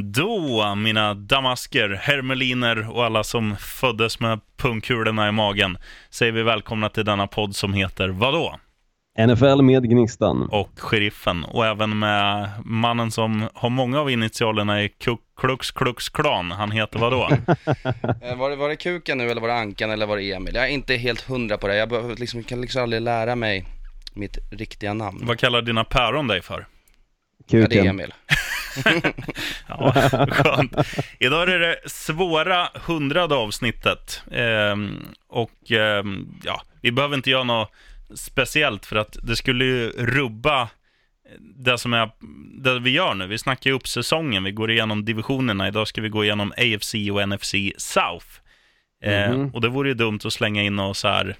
Då, mina damasker, hermeliner och alla som föddes med pungkulorna i magen, säger vi välkomna till denna podd som heter vadå? NFL med Gnistan. Och Sheriffen, och även med mannen som har många av initialerna i Klux Klux Klan. Han heter vadå? Eh, Var det, var det kuken nu eller var det Ankan eller var det Emil? Jag är inte helt hundra på det. Jag behöver liksom, kan liksom aldrig lära mig mitt riktiga namn. Vad kallar dina päron dig för? Ja, det är Kuken. Emil. Ja, skönt. Idag är det svåra hundrade avsnittet. Ehm, och ehm, ja, vi behöver inte göra något speciellt för att det skulle ju rubba det som är det vi gör nu. Vi snackar ju upp säsongen, vi går igenom divisionerna. Idag ska vi gå igenom AFC och NFC South. Ehm, Mhm. och det vore ju dumt att slänga in något så här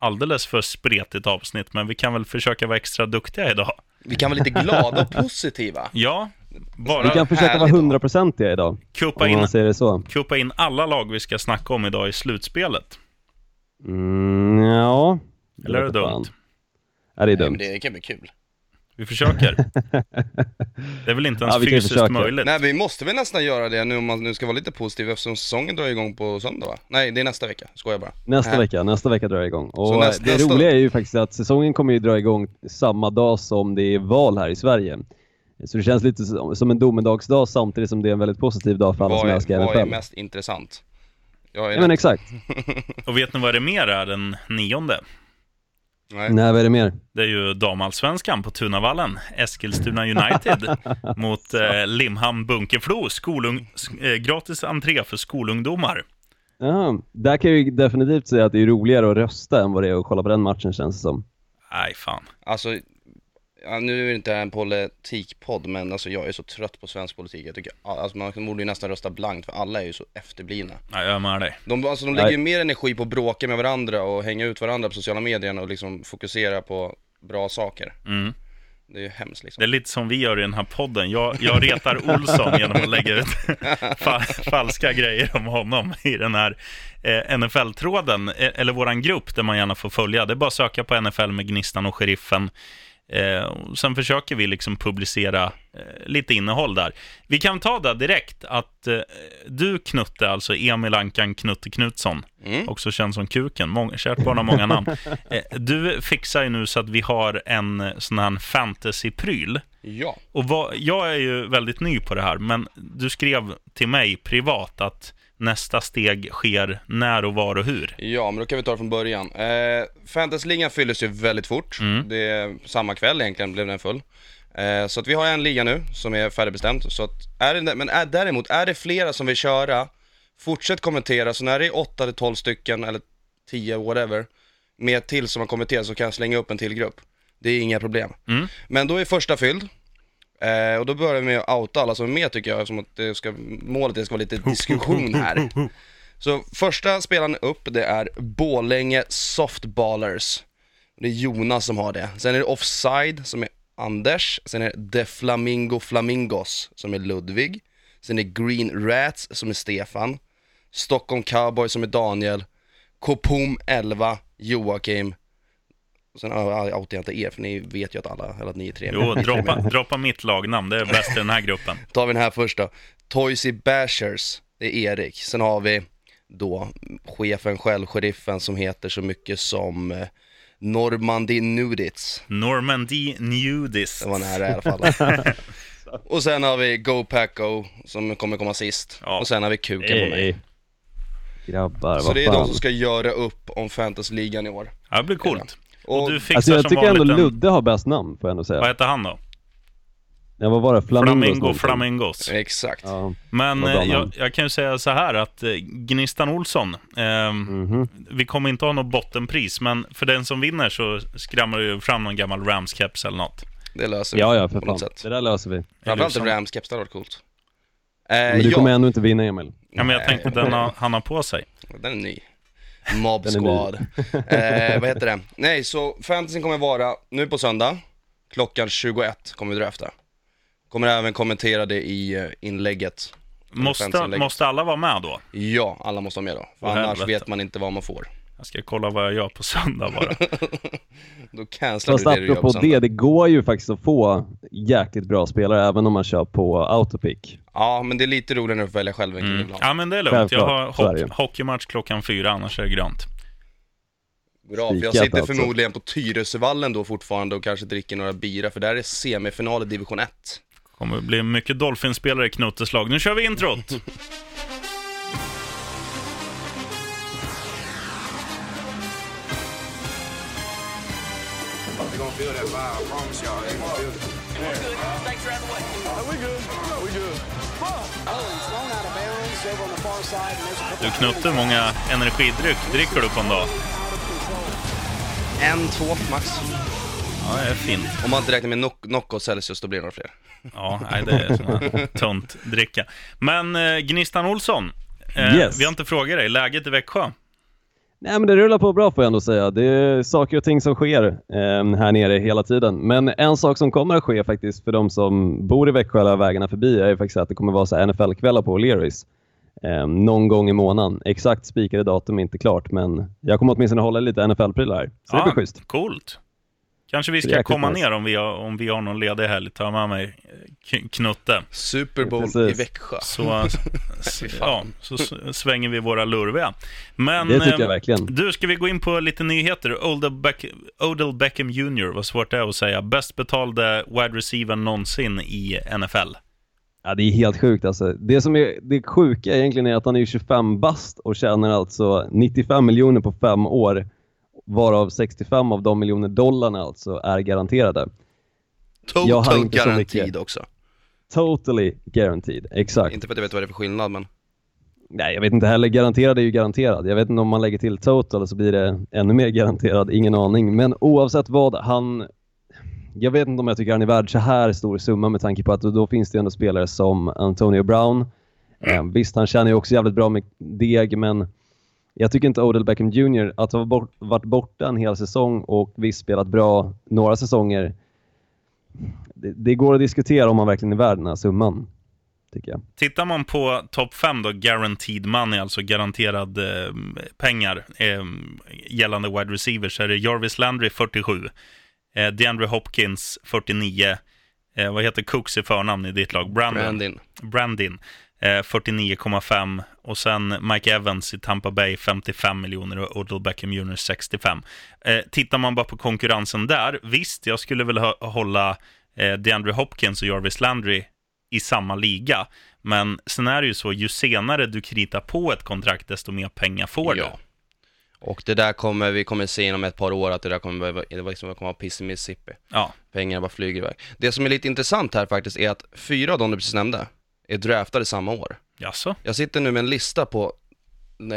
alldeles för spretigt avsnitt, men vi kan väl försöka vara extra duktiga idag. Vi kan vara lite glada och positiva. Ja, Vi bara kan försöka vara hundraprocentiga idag, kuppa in man säger det så. kuppa in alla lag vi ska snacka om idag i slutspelet. Mm, ja. Eller är det dumt? Ja, det är Nej, dumt. men det kan bli kul. Vi försöker. Det är väl inte ens Ja, vi fysiskt försöka. möjligt. Nej, vi måste väl nästan göra det nu om man nu ska vara lite positiv eftersom säsongen drar igång på söndag va? Nej, det är nästa vecka. Skojar bara. Nästa Nej. vecka, nästa vecka drar det igång. Och nästa- det nästa- roliga är ju faktiskt att säsongen kommer ju dra igång samma dag som det är val här i Sverige. Så det känns lite som som en domedagsdag samtidigt som det är en väldigt positiv dag för alla som Vad är, älskar vad är NFL. mest intressant? Jag är Ja men exakt. Och vet ni vad det mer är den nionde? Nej. Nej, vad är det mer? Det är ju damallsvenskan på Tunavallen. Eskilstuna United mot eh, Limhamn Bunkeflo. Skolung, eh, gratis entré för skolungdomar. Ja, där kan jag ju definitivt säga att det är roligare att rösta än vad det är att kolla på den matchen känns det som. Nej, fan. Alltså, ja, nu är det inte en politikpodd, men alltså jag är så trött på svensk politik. Jag tycker, alltså man borde ju nästan rösta blankt, för alla är ju så efterblivna. Nej, jag är med dig. De, alltså, de lägger ju mer energi på att bråka med varandra och hänga ut varandra på sociala medier att liksom fokusera på bra saker. Mm. Det är ju hemskt liksom. Det är lite som vi gör i den här podden. Jag, jag retar Olsson genom att lägga ut fa falska grejer om honom i den här eh, NFL-tråden, eh, eller våran grupp där man gärna får följa. Det är bara att söka på NFL med Gnistan och Sheriffen. Eh, sen försöker vi liksom publicera eh, lite innehåll där. Vi kan ta det direkt, att eh, du Knutte, alltså Emil Ankan Knutte Knutsson, Mm. också känd som Kuken, många, kärt barn har många namn. Eh, du fixar ju nu så att vi har en eh, sån här fantasy-pryl. Ja. Och vad, jag är ju väldigt ny på det här, men du skrev till mig privat att nästa steg sker när och var och hur. Ja, men då kan vi ta det från början. Eh, Fantasyligan fylldes ju väldigt fort. Mm. Det är samma kväll egentligen blev den full. Eh, så att vi har en liga nu som är färdigbestämd. Så att är det, men är, däremot, är det flera som vill köra, fortsätt kommentera. Så när det är 8 till 12 stycken, eller 10, whatever, med till som har kommenterat så kan jag slänga upp en till grupp. Det är inga problem. Mm. Men då är första fylld. Eh, och då börjar vi med att outa alla som är med tycker jag, eftersom att det ska, målet är att det ska vara lite diskussion här. Så första spelaren upp, det är Bålänge Softballers. Det är Jonas som har det. Sen är det Offside som är Anders. Sen är det The Flamingo Flamingos som är Ludvig. Sen är det Green Rats som är Stefan. Stockholm Cowboys som är Daniel. Kopom 11, Joakim. Och sen outar jag inte er, för ni vet ju att alla, eller att ni är tre. Jo, droppa, droppa mitt lagnamn, det är bäst i den här gruppen. tar vi den här först då. Toysy Bashers, det är Erik. Sen har vi då chefen själv, sheriffen som heter så mycket som eh, Normandy Nudits. Normandy Nudist. Det var nära i alla fall. och sen har vi Go Pack Go som kommer komma sist. Ja. Och sen har vi Kuken på mig. Ey. Grabbar, Så vad det är de fan. som ska göra upp om Fantasyligan i år. Ja, det blir coolt. Och, Och du fixar Alltså jag som tycker ändå en... Ludde har bäst namn, får jag ändå säga. Vad heter han då? Ja, vad var det? Flamingos Flamingo. Flamingos. exakt. Ja. Men eh, jag, jag kan ju säga så här att eh, Gnistan Olsson, eh, Mhm. vi kommer inte ha något bottenpris, men för den som vinner så skramlar du fram någon gammal Rams-keps eller något. Det löser vi Ja, ja, för på fan. något sätt. Det där löser vi. Framförallt Är en du Rams-keps, det hade varit coolt. Eh, Men du ja, kommer ändå inte vinna, Emil. Ja, men jag tänkte den har, han har på sig. Den är ny. Mob. Squad. eh, vad heter det? Nej, så fantasyn kommer vara nu på söndag, klockan 21 kommer vi drafta. Kommer även kommentera det i eh, inlägget. Måste, måste alla vara med då? Ja, alla måste vara med då. För annars helvete. vet man inte vad man får. Jag ska kolla vad jag gör på söndag bara. Då cancelar Fast du det du gör på söndag. det, det går ju faktiskt att få jäkligt bra spelare även om man kör på autopick. Ja, men det är lite roligare att välja själv mm. Mm. ibland. Ja, men det är lugnt. Jag har Självklart, så är det ju. hock- hockeymatch klockan fyra, annars är det grönt. Bra, för jag sitter alltså. förmodligen på Tyresövallen då fortfarande och kanske dricker några bira, för där är semifinal i division 1. kommer bli mycket Dolphinspelare i Knuttes lag. Nu kör vi introt! feel that vibe, I promise y'all. You're gonna feel it. Thanks for having way. we good. we good. Owen thrown out of bounds over on the far side. And there's a couple Du Knutte, hur många energidryck dricker du på en dag? En, två max. Ja, det är fint. Om man inte räknar med Noc- Nocco Celsius, då blir det några fler. Ja, nej, det är sån tunt dricka. Men eh, Gnistan Olsson, eh, Yes. vi har inte frågat dig. Läget i Växjö? Nej men det rullar på bra får jag ändå säga. Det är saker och ting som sker eh, här nere hela tiden. Men en sak som kommer att ske faktiskt för de som bor i Växjö eller vägarna förbi är ju faktiskt att det kommer vara så här NFL-kvällar på O'Learys. Eh, någon gång i månaden. Exakt spikade datum är inte klart men jag kommer åtminstone hålla lite NFL-prylar här. Så det blir schysst. Coolt. Kanske vi ska jäkligt komma nice. ner om vi, har, om vi har någon ledig helg. Ta med mig eh, Knutte. Super Bowl i Växjö. Så, ja, så svänger vi våra lurviga. Men, Det tycker eh, jag verkligen. Du, ska vi gå in på lite nyheter? Odell, Beck Odell Beckham Jr, vad svårt det är att säga. Bäst betalde wide receiver någonsin i NFL. Ja, det är helt sjukt alltså. Det som är det sjuka egentligen är att han är 25 bast och tjänar alltså 95 miljoner på fem år, varav 65 av de miljoner dollarna alltså är garanterade. Total mycket. också. Totally guaranteed, exakt. Inte för att jag vet vad det är för skillnad, men Nej, jag vet inte heller. Garanterad är ju garanterad. Jag vet inte om man lägger till total så blir det ännu mer garanterad. Ingen aning. Men oavsett vad, han... Jag vet inte om jag tycker han är värd så här stor summa med tanke på att då finns det ändå spelare som Antonio Brown. Eh, visst, han tjänar ju också jävligt bra med deg, men jag tycker inte Odell Beckham Jr. att ha bort, varit borta en hel säsong och visst spelat bra några säsonger. Det, det går att diskutera om han verkligen är värd den här summan, tycker jag. Tittar man på topp 5 då, guaranteed money, alltså garanterad eh, pengar eh, gällande wide receivers, så är det Jarvis Landry 47, eh, DeAndre Hopkins 49, eh, vad heter Cooks i förnamn i ditt lag? Brandon. Brandin. Brandin 49,5 och sen Mike Evans i Tampa Bay 55 miljoner och Odell Beckham Jr 65. Eh, tittar man bara på konkurrensen där, visst, jag skulle väl hå- hålla eh, DeAndre Hopkins och Jarvis Landry i samma liga. Men sen är det ju så, ju senare du kritar på ett kontrakt, desto mer pengar får du. Ja. Och det där kommer vi kommer se inom ett par år att det där kommer det liksom, kommer vara piss i Mississippi. Ja, Pengarna bara flyger iväg. Det som är lite intressant här faktiskt är att fyra av de du precis nämnde är draftade samma år. jaså? Jag sitter nu med en lista på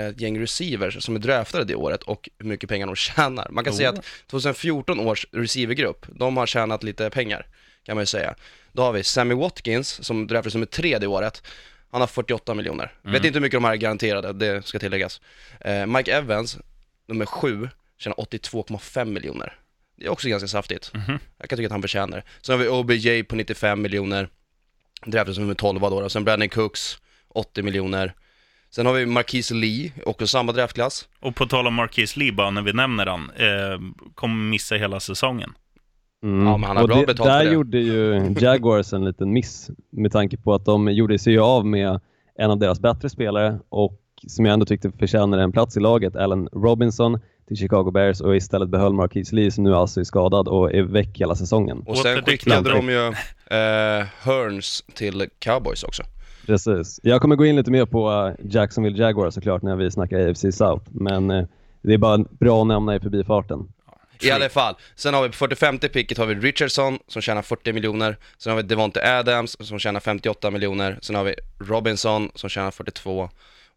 ett gäng receivers som är draftade det året och hur mycket pengar de tjänar. Man kan Oh. säga att 2014 års receivergrupp, de har tjänat lite pengar, kan man ju säga. Då har vi Sammy Watkins, som draftades nummer tre det året. Han har 48 miljoner. Vet inte hur mycket de här är garanterade, det ska tilläggas. Eh, Mike Evans, nummer sju, tjänar 82,5 miljoner. Det är också ganska saftigt. Jag kan tycka att han förtjänar. Sen har vi OBJ på 95 miljoner, draftades som nummer 12 då, sen Brandon Cooks, 80 miljoner. Sen har vi Marquise Lee, också samma draftklass. Och på tal om Marquis Lee, bara när vi nämner han, eh, kommer missa hela säsongen. Mm. Ja, men han har och bra det, betalt Där för det. gjorde ju Jaguars en liten miss med tanke på att de gjorde sig av med en av deras bättre spelare och som jag ändå tyckte förtjänade en plats i laget, Allen Robinson till Chicago Bears och istället behöll Marquise Lee som nu alltså är skadad och är väck hela säsongen. Och sen skickade de ju eh, Hearns till Cowboys också. Precis. Jag kommer gå in lite mer på eh, Jacksonville Jaguars såklart när vi snackar AFC South, men eh, det är bara bra att nämna i förbifarten. I alla fall, sen har vi på 45 picket har vi Richardson som tjänar 40 miljoner, sen har vi Devonte Adams som tjänar 58 miljoner, sen har vi Robinson som tjänar 42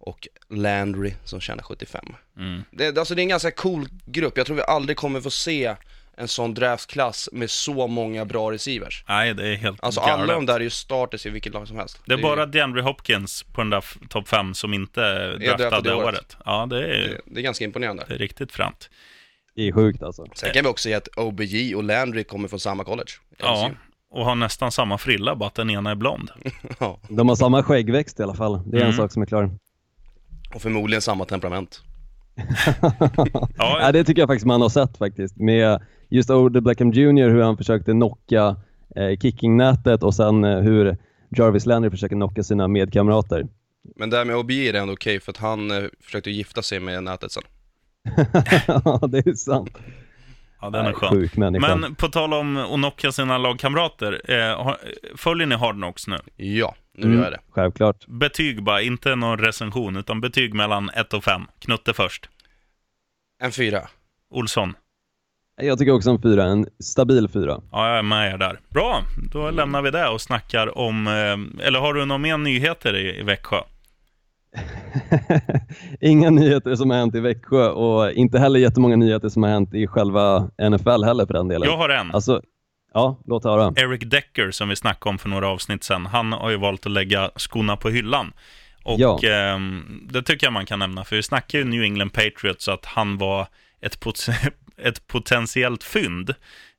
och Landry som tjänar 75. Mm. Det, alltså det är en ganska cool grupp, jag tror vi aldrig kommer få se en sån draftklass med så många bra receivers. Nej, det är helt Alltså galet. alla de där är ju starters i vilket lag som helst. Det är ju- bara DeAndre Hopkins på den där topp 5 som inte är draftade det året. året. Ja, det är, det, det är ganska imponerande. det är riktigt fränt. Det är sjukt alltså. Sen kan vi också säga att OBJ och Landry kommer från samma college. Ja, och har nästan samma frilla, bara att den ena är blond. ja. De har samma skäggväxt i alla fall. Det är en Mm. sak som är klar. Och förmodligen samma temperament. Ja, ja, det tycker jag faktiskt man har sett faktiskt. Med just Odell Beckham Jr. hur han försökte knocka eh, kickingnätet och sen eh, hur Jarvis Landry försöker knocka sina medkamrater. Men det här med OBJ är ändå okej för att han eh, försökte gifta sig med nätet sen. Ja, det är sant. ja den är Nej, skön. Sjuk människa. Men på tal om att knocka sina lagkamrater, eh, följer ni Hard Knocks nu? Ja, nu Mm, gör jag det. Självklart. Betyg bara, inte någon recension, utan betyg mellan 1 och 5. Knutte först. En fyra. Olsson. Jag tycker också en fyra, en stabil fyra. Ja, jag är med er där. Bra, då lämnar vi det och snackar om... Eh, eller har du några mer nyheter i, i Växjö? Inga nyheter som har hänt i Växjö och inte heller jättemånga nyheter som har hänt i själva NFL heller för den delen. Jag har en. Alltså, ja, låt höra. Eric Decker som vi snackade om för några avsnitt sedan, han har ju valt att lägga skorna på hyllan. Och Ja. ehm, det tycker jag man kan nämna, för vi snackar ju New England Patriots att han var ett, pot- ett potentiellt fynd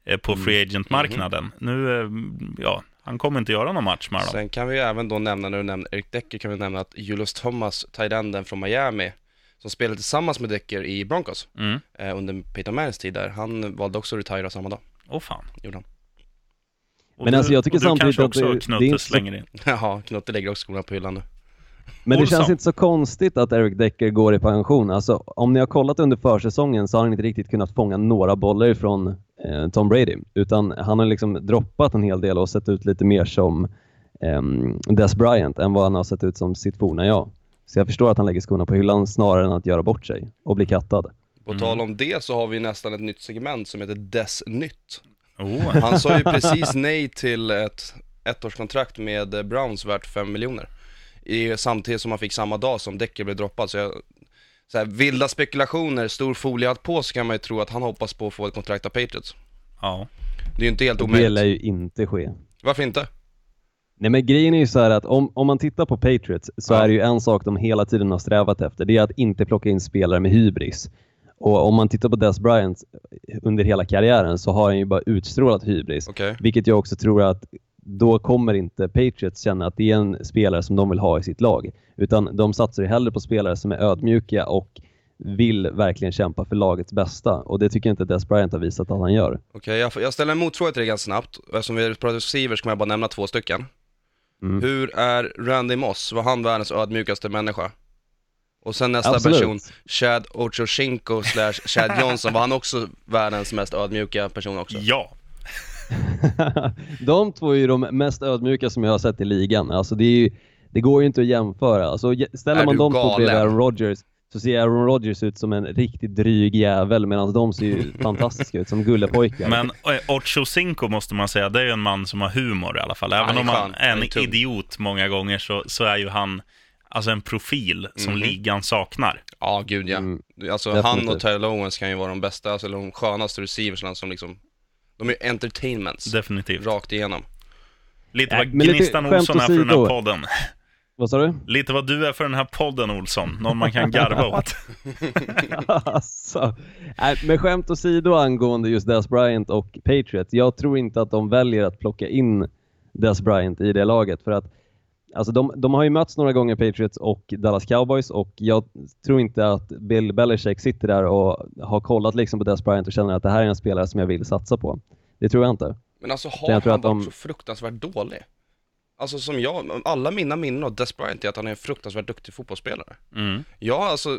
eh, på free agent-marknaden. Nu, eh, ja, han kommer inte göra någon match med dem. Sen kan vi även då nämna, när du nämner Eric Decker, kan vi nämna att Julius Thomas, tight från Miami, som spelade tillsammans med Decker i Broncos Mm. eh, under Peyton Mannings tid där, han valde också att retira samma dag, Åh fan. gjorde han. Men du, alltså, jag tycker och du samtidigt kanske att också det- Knutte det är inte så- slänger in. Jaha, Knutte lägger också skorna på hyllan nu. Men det känns inte så konstigt att Eric Decker går i pension. Alltså, om ni har kollat under försäsongen så har han inte riktigt kunnat fånga några bollar ifrån eh, Tom Brady. Utan han har liksom droppat en hel del och sett ut lite mer som ehm, Des Bryant än vad han har sett ut som sitt forna jag. Så jag förstår att han lägger skorna på hyllan snarare än att göra bort sig och bli kattad. På Mm. tal om det så har vi nästan ett nytt segment som heter Dess Nytt. Oh. Han sa ju precis nej till ett ettårskontrakt med Browns värt 5 miljoner. I, samtidigt som han fick samma dag som Decker blev droppad. Så, jag, så här, vilda spekulationer, stor foliehatt på så kan man ju tro att han hoppas på att få ett kontrakt av Patriots. Ja. Det är ju inte helt Och det lär omöjligt. ju inte ske. Varför inte? Nej men grejen är ju så här att om, om man tittar på Patriots så Ja. är det ju en sak de hela tiden har strävat efter. Det är att inte plocka in spelare med hybris. Och om man tittar på Des Bryant under hela karriären så har han ju bara utstrålat hybris. Okej. Vilket jag också tror att då kommer inte Patriots känna att det är en spelare som de vill ha i sitt lag. Utan de satsar ju hellre på spelare som är ödmjuka och vill verkligen kämpa för lagets bästa. Och det tycker jag inte Des Bryant har visat att han gör. Okej, jag, jag ställer en motfråga till dig ganska snabbt. Eftersom vi pratar receivers kommer jag bara nämna två stycken. Mm. Hur är Randy Moss? Var han världens ödmjukaste människa? Och sen nästa Absolut. person, Chad Ochocinco slash Chad Johnson, var han också världens mest ödmjuka person också? ja. de två är ju de mest ödmjuka som jag har sett i ligan. Alltså det, är ju, det går ju inte att jämföra. Alltså, ställer Är man du de två bredvid Aaron Rodgers så ser Aaron Rodgers ut som en riktigt dryg jävel medan de ser ju fantastiska ut som gullepojkar. Men eh, Ocho Cinco måste man säga, det är ju en man som har humor i alla fall. Även om han är en idiot många gånger så, så är ju han alltså en profil som Mhm. ligan saknar. Ja, gud ja. Mm, alltså han definitivt. och Tyler Owens kan ju vara de bästa, alltså de skönaste receiversna som liksom, de är ju entertainments, Definitivt. rakt igenom. Lite Nej, vad men Gnistan Olsson är för den här podden. Vad sa du? Lite vad du är för den här podden Olsson. Någon man kan garva åt. alltså, nej, med skämt åsido angående just Des Bryant och Patriots. Jag tror inte att de väljer att plocka in Des Bryant i det laget för att Alltså de, de har ju mötts några gånger Patriots och Dallas Cowboys och jag tror inte att Bill Belichick sitter där och har kollat liksom på Des Bryant och känner att det här är en spelare som jag vill satsa på. Det tror jag inte. Men alltså har Jag han tror varit att de- så fruktansvärt dålig? Alltså som jag, alla mina minnen av Des Bryant är att han är en fruktansvärt duktig fotbollsspelare. Mm. Ja, alltså,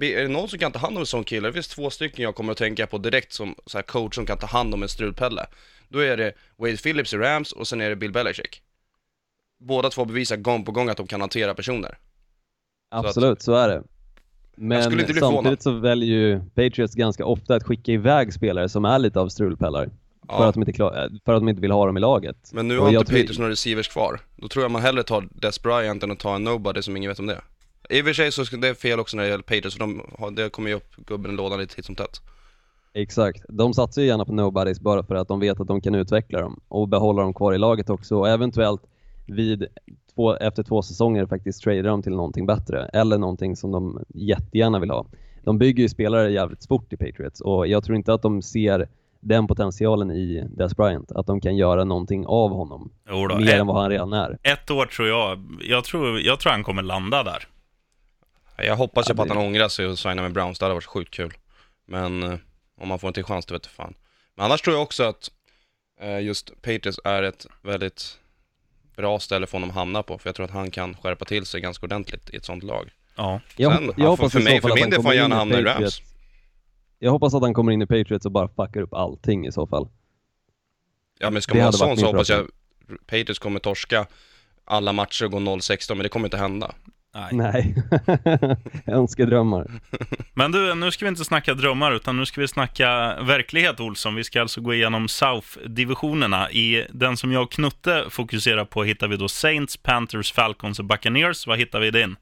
är det någon som kan ta hand om en sån kille? Det finns två stycken jag kommer att tänka på direkt som så här coach som kan ta hand om en strulpelle. Då är det Wade Phillips i Rams och sen är det Bill Belichick. Båda två bevisar gång på gång att de kan hantera personer. att- Absolut, så är det. Men samtidigt så väljer ju Patriots ganska ofta att skicka iväg spelare som är lite av strulpellar. För, Ja, att de inte klar, för att de inte vill ha dem i laget. men nu och har inte Patriots några receivers kvar. Då tror jag man hellre tar Des Bryant än att ta en nobody som ingen vet om det är. I och för sig så ska det är fel också när det gäller Patriots, för de har, det kommer ju upp gubben i lådan lite titt som tätt. Exakt. De satsar ju gärna på nobodies bara för att de vet att de kan utveckla dem och behålla dem kvar i laget också och eventuellt vid två, efter två säsonger faktiskt trada dem till någonting bättre eller någonting som de jättegärna vill ha. De bygger ju spelare jävligt sport i Patriots och jag tror inte att de ser den potentialen i Des Bryant, att de kan göra någonting av honom. Då, Mer ett, än vad han redan är. ett år tror jag, jag tror, jag tror han kommer landa där. Jag hoppas ju Ja, på att han ångrar sig och signar med Browns, det hade varit sjukt kul. Men eh, om man får en till chans, det vet jag fan. Men annars tror jag också att eh, just Patriots är ett väldigt bra ställe för honom att hamna på, för jag tror att han kan skärpa till sig ganska ordentligt i ett sånt lag. Ja. Jag, Sen, jag hoppas för i så mig- för att min han del får kommer han in gärna hamna i. Rams. Jag hoppas att han kommer in i Patriots och bara fuckar upp allting i så fall. Ja men ska Det man hade sån varit så min hoppas jag Patriots kommer torska alla matcher och gå 0-16, men det kommer inte hända. Nej. Nej, önskedrömmar. Men du, nu ska vi inte snacka drömmar, utan nu ska vi snacka verklighet, Olsson. Vi ska alltså gå igenom South-divisionerna. I den som jag och Knutte fokuserar på hittar vi då Saints, Panthers, Falcons och Buccaneers. Vad hittar vi i din?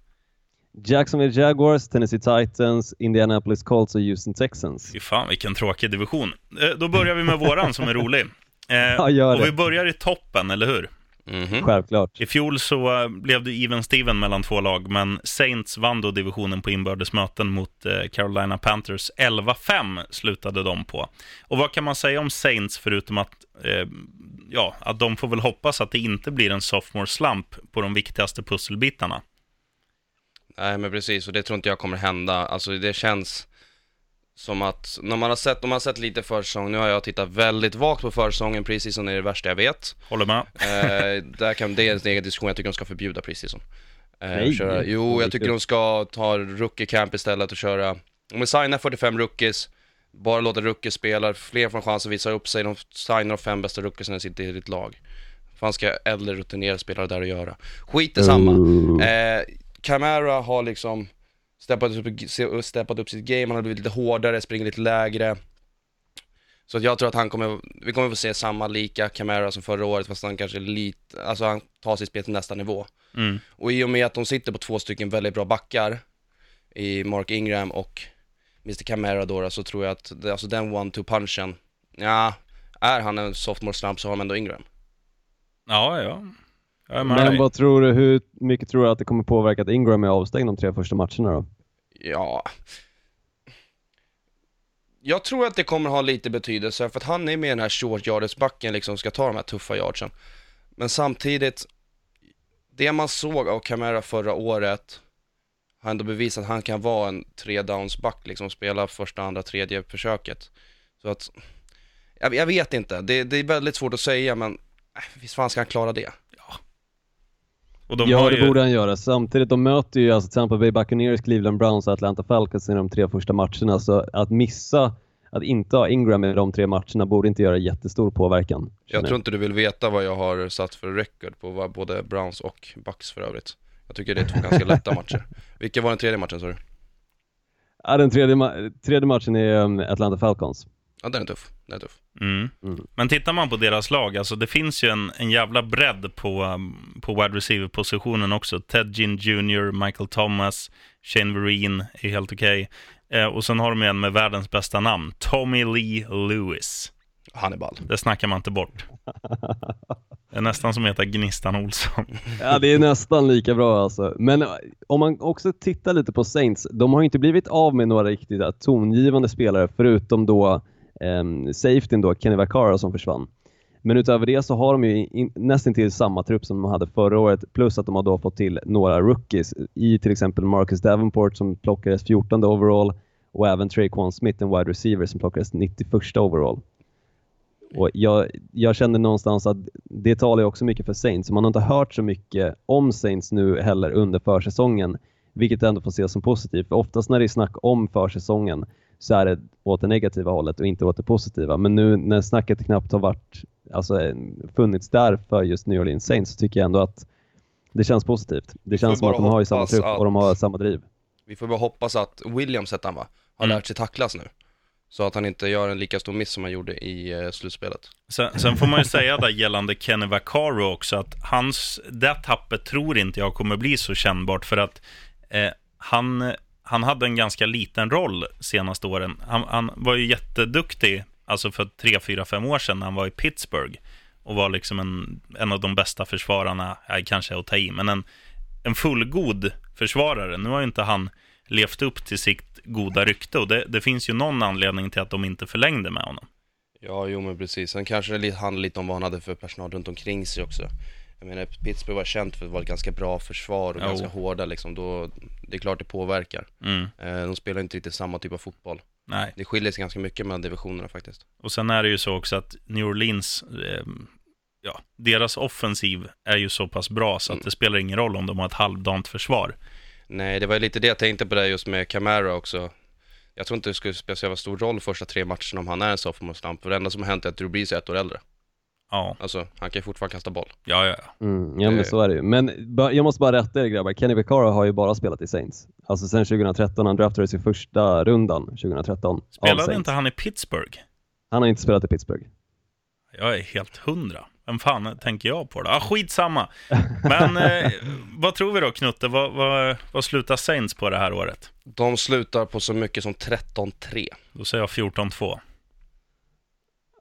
Jacksonville Jaguars, Tennessee Titans, Indianapolis Colts och Houston Texans. Fy fan, vilken tråkig division. Eh, Då börjar vi med våran som är rolig. Eh, Ja, gör och det. vi börjar i toppen, eller hur? Mhm. Självklart. I fjol så eh, blev det even steven mellan två lag, men Saints vann då divisionen på inbördes möten mot eh, Carolina Panthers. 11-5 slutade de på. Och vad kan man säga om Saints förutom att, eh, ja, att de får väl hoppas att det inte blir en sophomore slump på de viktigaste pusselbitarna. Nej men precis, och det tror inte jag kommer hända. Alltså det känns som att, när man har sett, om man har sett lite försäsong, nu har jag tittat väldigt vagt på försäsongen, preseason är det värsta jag vet. Håller med? Eh, där kan, det är en egen diskussion, jag tycker de ska förbjuda preseason. Eh, Nej, köra, jo, jag tycker de ska ta rookie camp istället och köra, om vi signar 45 rookies, bara låta rookies spela, fler får en chans att visa upp sig, de signar de fem bästa rookiesarna i sitt i ditt lag. Vad ska äldre rutinerade spelare där att göra? Skit i samma. Ooh. Eh, Camara har liksom steppat upp, steppat upp sitt game, han har blivit lite hårdare, springer lite lägre. Så jag tror att han kommer, vi kommer få se samma lika Camara som förra året, fast han kanske lite, alltså han tar sitt spel till nästa nivå. Mm. Och i och med att de sitter på två stycken väldigt bra backar, i Mark Ingram och Mr Camara då, så tror jag att, alltså den one-two punchen, ja, är han en sophomore slump så har man ändå Ingram. Ja, ja. Men vad tror du, hur mycket tror du att det kommer påverka att Ingram är avstängd de tre första matcherna då? Ja. Jag tror att det kommer ha lite betydelse för att han är med i den här short yardage backen liksom ska ta de här tuffa yardsen. Men samtidigt, det man såg av Camara förra året har ändå bevisat att han kan vara en tre downs back liksom, spela första, andra, tredje försöket. Så att, jag, jag vet inte, det, det är väldigt svårt att säga men äh, visst fan ska han klara det? Och de ja, har det ju... borde han göra. Samtidigt, de möter ju alltså Tampa Bay Buccaneers, Cleveland Browns och Atlanta Falcons i de tre första matcherna. Så att missa, att inte ha Ingram i de tre matcherna borde inte göra jättestor påverkan. Jag tror inte du vill veta vad jag har satt för record på vad både Browns och Bucks för övrigt. Jag tycker det är två ganska lätta matcher. Vilka var den tredje matchen sa du? Ja, den tredje, ma- tredje matchen är um, Atlanta Falcons. Ja den är tuff, den är tuff. Mm. Mm. Men tittar man på deras lag, alltså det finns ju en, en jävla bredd på, um, på wide receiver-positionen också. Ted Ginn Jr., Michael Thomas, Shane Vereen är helt okej. Eh, och sen har de en med världens bästa namn, Tommy Lee Lewis. Han är ball. Det snackar man inte bort. Det är nästan som att heta Gnistan Olsson. Ja, det är nästan lika bra alltså. Men eh, om man också tittar lite på Saints, de har ju inte blivit av med några riktigt tongivande spelare förutom då um, safetyn då, Kenny Vaccaro som försvann. Men utöver det så har de ju in, nästan till samma trupp som de hade förra året plus att de har då fått till några rookies i till exempel Marcus Davenport som plockades 14 overall och även Traquan Smith, en wide receiver som plockades 91 overall. Och jag, jag känner någonstans att det talar ju också mycket för Saints. Man har inte hört så mycket om Saints nu heller under försäsongen, vilket ändå får ses som positivt. För oftast när det är snack om försäsongen så är det åt det negativa hållet och inte åt det positiva. Men nu när snacket knappt har varit, alltså, funnits där för just New Orleans Saints så tycker jag ändå att det känns positivt. Det känns som att de har ju samma trupp att- och de har samma driv. Vi får bara hoppas att Williams hette han va? Har Mm. lärt sig tacklas nu. Så att han inte gör en lika stor miss som han gjorde i eh, slutspelet. Sen, sen får man ju säga där gällande Kenny Vaccaro också att hans, det tappet tror inte jag kommer bli så kännbart för att eh, han, han hade en ganska liten roll senaste åren. Han, han var ju jätteduktig, alltså för tre, fyra, fem år sedan när han var i Pittsburgh och var liksom en, en av de bästa försvararna, nej, kanske att ta i, men en, en fullgod försvarare. Nu har ju inte han levt upp till sitt goda rykte och det, det finns ju någon anledning till att de inte förlängde med honom. Ja, jo men precis. Sen kanske det handlar lite om vad han hade för personal runt omkring sig också. Jag menar, Pittsburgh var känt för att vara ett ganska bra försvar och Jo. ganska hårda liksom. Då, Det är klart det påverkar. Mm. Eh, de spelar inte riktigt samma typ av fotboll. Nej, Det skiljer sig ganska mycket mellan divisionerna faktiskt. och sen är det ju så också att New Orleans, eh, ja, deras offensiv är ju så pass bra så att Mm. det spelar ingen roll om de har ett halvdant försvar. Nej, det var lite det jag tänkte på där just med Camara också. Jag tror inte det skulle spela så stor roll första tre matcherna om han är en sophomore slump. För det enda som har hänt är att Drew Brees är ett år äldre. Ja, Alltså, han kan ju fortfarande kasta boll. ja, ja. ja. Mm, ja men så är det ju. Men jag måste bara rätta er grabbar, Kenny Vaccaro har ju bara spelat i Saints. Alltså sen 2013, han draftades i första rundan 2013 av Spelade inte han i Pittsburgh? Han har inte spelat i Pittsburgh. Jag är helt hundra. Vem fan tänker jag på då? Ah, skitsamma. Men eh, vad tror vi då Knutte? Vad, vad, vad slutar Saints på det här året? De slutar på så mycket som 13-3. Då säger jag 14-2.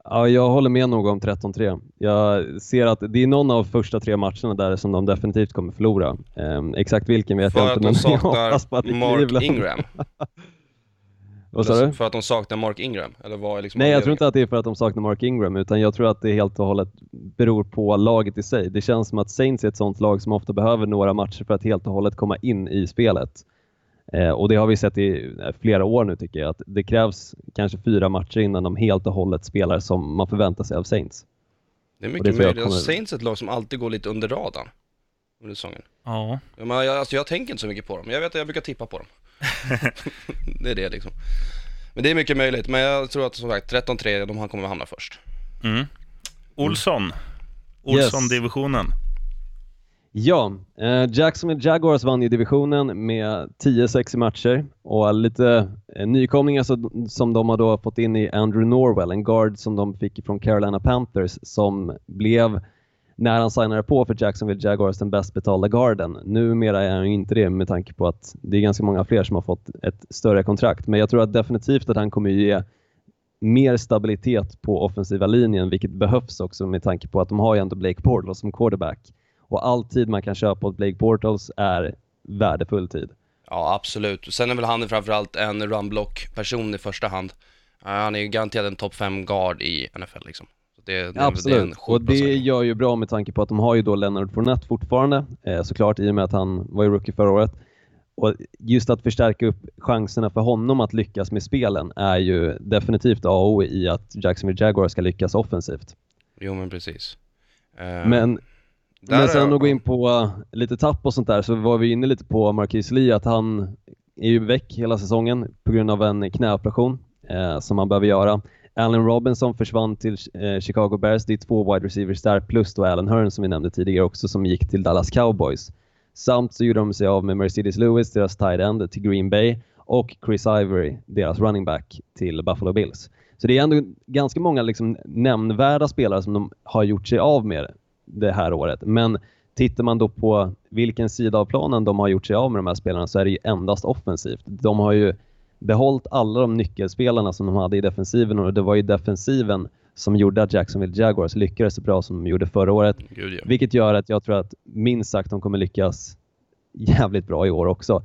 Ja, jag håller med nog om 13-3. Jag ser att det är någon av första tre matcherna där som de definitivt kommer förlora. Ehm, exakt vilken vet jag inte, men jag hoppas på att det Mark Cleveland. Ingram. Vad sa du? För att de saknar Mark Ingram? Eller vad liksom Nej, jag tror inte att det är för att de saknar Mark Ingram, utan jag tror att det helt och hållet beror på laget i sig. Det känns som att Saints är ett sånt lag som ofta behöver några matcher för att helt och hållet komma in i spelet. Eh, och det har vi sett i eh, flera år nu tycker jag, att det krävs kanske fyra matcher innan de helt och hållet spelar som man förväntar sig av Saints. Det är det mycket möjligt. Kommer- Saints är ett lag som alltid går lite under radarn under säsongen. Ja, Ja, men jag, alltså, jag tänker inte så mycket på dem. Jag vet att jag brukar tippa på dem. det är det liksom. Men det är mycket möjligt. Men jag tror att som sagt 13-3, de han kommer att hamna först. mm. Olsson. Olsson-divisionen. Ja, eh, Jacksonville Jaguars vann ju divisionen med 10-6 i matcher och lite eh, nykomlingar så, som de har då fått in i Andrew Norwell, en guard som de fick från Carolina Panthers som blev, när han signade på för Jacksonville Jaguars, den bäst betalda garden. Numera är han ju inte det med tanke på att det är ganska många fler som har fått ett större kontrakt, men jag tror att definitivt att han kommer ge mer stabilitet på offensiva linjen, vilket behövs också med tanke på att de har ju ändå Blake Bortles som quarterback. Och all tid man kan köpa åt Blake Bortles är värdefull tid. Ja, absolut. Sen är väl han framförallt en runblock-person i första hand. Han är ju garanterat en topp 5 guard i NFL liksom. Det, det, det Absolut, sjukt och det gör ju bra med tanke på att de har ju då Leonard Fournette fortfarande, eh, såklart i och med att han var ju rookie förra året. Och just att förstärka upp chanserna för honom att lyckas med spelen är ju definitivt A och O i att Jacksonville Jaguars ska lyckas offensivt. Jo men precis. Eh, Men där Men sen att gå in på uh, lite tapp och sånt där så var vi inne lite på Marquis Lee att han är ju väck hela säsongen på grund av en knäoperation eh, som han behöver göra. Allen Robinson försvann till eh, Chicago Bears, det är två wide receivers där plus då Allen Hearn som vi nämnde tidigare också som gick till Dallas Cowboys. Samt så gjorde de sig av med Mercedes Lewis, deras tight end, till Green Bay och Chris Ivory, deras running back, till Buffalo Bills. Så det är ändå ganska många liksom nämnvärda spelare som de har gjort sig av med det här året. Men tittar man då på vilken sida av planen de har gjort sig av med de här spelarna så är det ju endast offensivt. De har ju behållit alla de nyckelspelarna som de hade i defensiven och det var ju defensiven som gjorde att Jacksonville Jaguars lyckades så bra som de gjorde förra året. Gud ja. Vilket gör att jag tror att minst sagt de kommer lyckas jävligt bra i år också.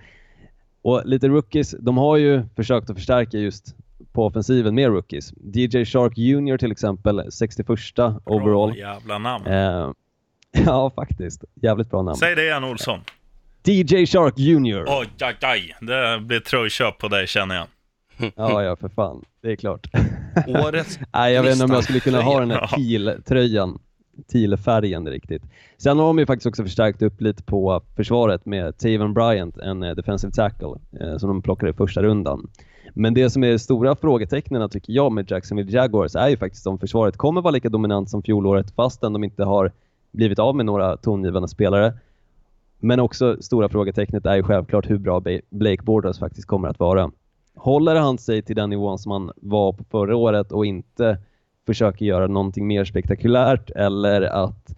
Och lite rookies, de har ju försökt att förstärka just på offensiven med rookies. DJ Shark Jr till exempel, 61 overall. Bra jävla namn. Eh, ja, faktiskt. Jävligt bra namn. Säg det igen Olsson. DJ Shark Jr. Oj, aj, aj. Det blir tröjköp på dig känner jag. Ja, ja, för fan. Det är klart. Årets Nej, jag vet inte om jag skulle kunna ha den här Ja. teal-tröjan. Teal-färgen riktigt. Sen har de ju faktiskt också förstärkt upp lite på försvaret med Taven Bryant, en eh, defensive tackle, eh, som de plockade i första rundan. Men det som är stora frågetecknen tycker jag med Jacksonville Jaguars är ju faktiskt om försvaret kommer vara lika dominant som fjolåret fastän de inte har blivit av med några tongivande spelare. Men också stora frågetecknet är ju självklart hur bra Blake Borders faktiskt kommer att vara. Håller han sig till den nivån som han var på förra året och inte försöker göra någonting mer spektakulärt eller att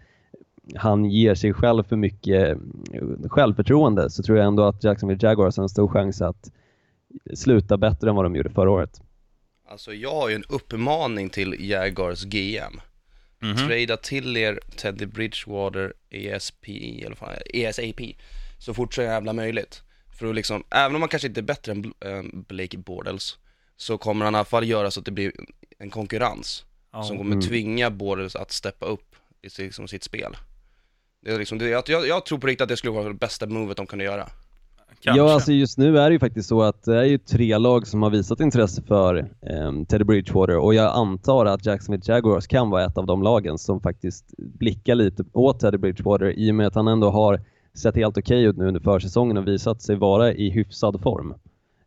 han ger sig själv för mycket eh, självförtroende så tror jag ändå att Jacksonville Jaguars har en stor chans att sluta bättre än vad de gjorde förra året. Alltså jag har ju en uppmaning till Jaguars GM. Mhm. Trada till er Teddy Bridgewater ESP, eller fan, ESAP, så fort så jävla möjligt. För att liksom, även om man kanske inte är bättre än Bl- än Blake Bortles, så kommer han i alla fall göra så att det blir en konkurrens. Ja. Som kommer tvinga Bortles att steppa upp i sitt- liksom, sitt spel. Det är liksom, det, jag, jag, jag tror på riktigt att det skulle vara det bästa movet de kunde göra. Kanske. Ja, alltså just nu är det ju faktiskt så att det är ju tre lag som har visat intresse för ehm, Teddy Bridgewater och jag antar att Jacksonville Jaguars kan vara ett av de lagen som faktiskt blickar lite åt Teddy Bridgewater i och med att han ändå har sett helt okej ut nu under försäsongen och visat sig vara i hyfsad form.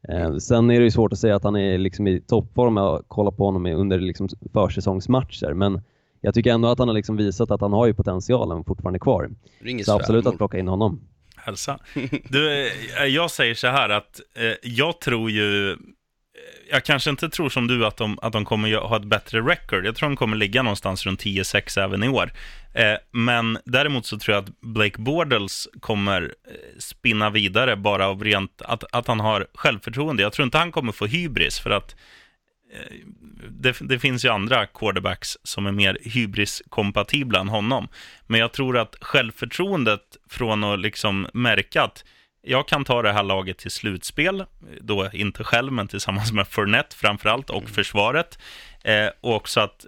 Eh, sen är det ju svårt att säga att han är liksom i toppform att kolla på honom under liksom försäsongsmatcher, men jag tycker ändå att han har liksom visat att han har ju potentialen fortfarande kvar. Så absolut att plocka in honom. Hälsa. Du, eh, jag säger så här att eh, jag tror ju... Eh, jag kanske inte tror som du att de, att de kommer ha ett bättre record. Jag tror de kommer ligga någonstans runt 10-6 även i år. Eh, men däremot så tror jag att Blake Bordels kommer eh, spinna vidare bara av rent att, att han har självförtroende. Jag tror inte han kommer få hybris för att det, det finns ju andra quarterbacks som är mer hybris-kompatibla än honom. Men jag tror att självförtroendet från att liksom märka att jag kan ta det här laget till slutspel, då inte själv, men tillsammans med Fournette framförallt och försvaret. Eh, och också att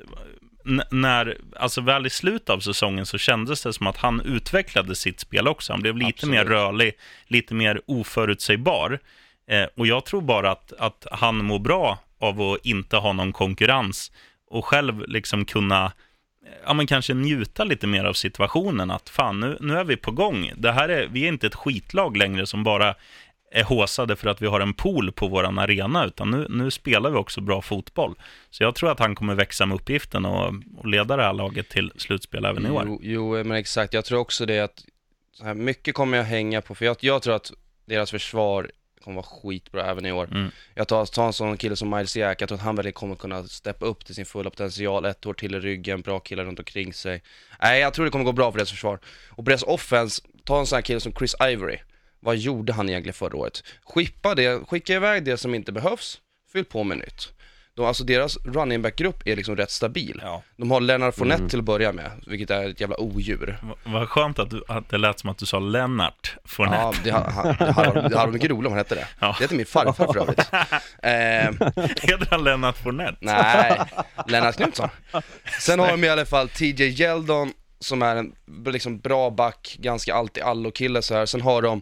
när, alltså väl i slutet av säsongen så kändes det som att han utvecklade sitt spel också. Han blev lite Absolut. mer rörlig, lite mer oförutsägbar. Eh, och jag tror bara att, att han mår bra av att inte ha någon konkurrens och själv liksom kunna ja, men kanske njuta lite mer av situationen. Att fan, nu, nu är vi på gång. Det här är, vi är inte ett skitlag längre som bara är håsade för att vi har en pool på vår arena, utan nu, nu spelar vi också bra fotboll. Så jag tror att han kommer växa med uppgiften och, och leda det här laget till slutspel även i år. Jo, jo, men exakt. Jag tror också det att så här, mycket kommer jag hänga på, för jag, jag tror att deras försvar kommer vara skitbra även i år. Mm. Jag tar, tar en sån kille som Miles Jack, jag tror att han verkligen kommer kunna steppa upp till sin fulla potential, ett år till i ryggen, bra killar runt omkring sig. Nej, jag tror det kommer gå bra för deras försvar. Och på deras offense, ta en sån här kille som Chris Ivory. Vad gjorde han egentligen förra året? Skippa det, skicka iväg det som inte behövs, fyll på med nytt. De, alltså deras running back-grupp är liksom rätt stabil. Ja. De har Leonard Fournette till att börja med, vilket är ett jävla odjur. Va- Vad skönt att, du, att det lät som att du sa Lennart Fournette. Ja, det ha- ha- det hade det hade varit mycket roligare om han hette det. Ja. Det heter min farfar för övrigt. Eh, Heter han Lennart Fournette? nej, Lennart Knutsson. Sen har de i alla fall TJ Yeldon som är en liksom bra back, ganska allt i allo kille så här. Sen har de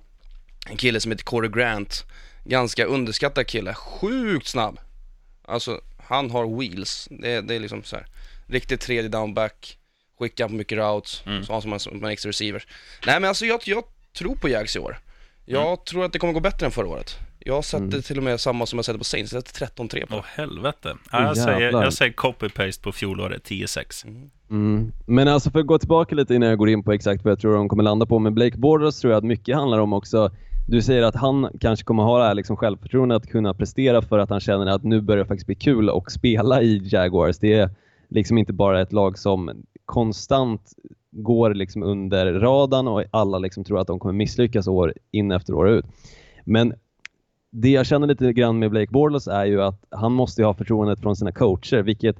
en kille som heter Corey Grant, ganska underskattad kille, sjukt snabb. Alltså, han har wheels, det, det är liksom så här. riktigt tredje downback, skickar på mycket routes, Mm. så har som en, som en extra receiver. Nej men alltså jag, jag tror på Jags i år. Jag Mm. tror att det kommer gå bättre än förra året. Jag sätter till och med samma som jag sätter på Saints, jag sätter 13-3 på Åh helvete. Ja, jag, säger, jag säger copy-paste på fjolåret, 10-6. Mm. Men alltså för att gå tillbaka lite innan jag går in på exakt vad jag tror de kommer landa på. Med Blake Bortles tror jag att mycket handlar om också, du säger att han kanske kommer ha det här liksom självförtroendet att kunna prestera för att han känner att nu börjar det faktiskt bli kul att spela i Jaguars. Det är liksom inte bara ett lag som konstant går liksom under radarn och alla liksom tror att de kommer misslyckas år in efter år ut. Men det jag känner lite grann med Blake Bortles är ju att han måste ju ha förtroendet från sina coacher, vilket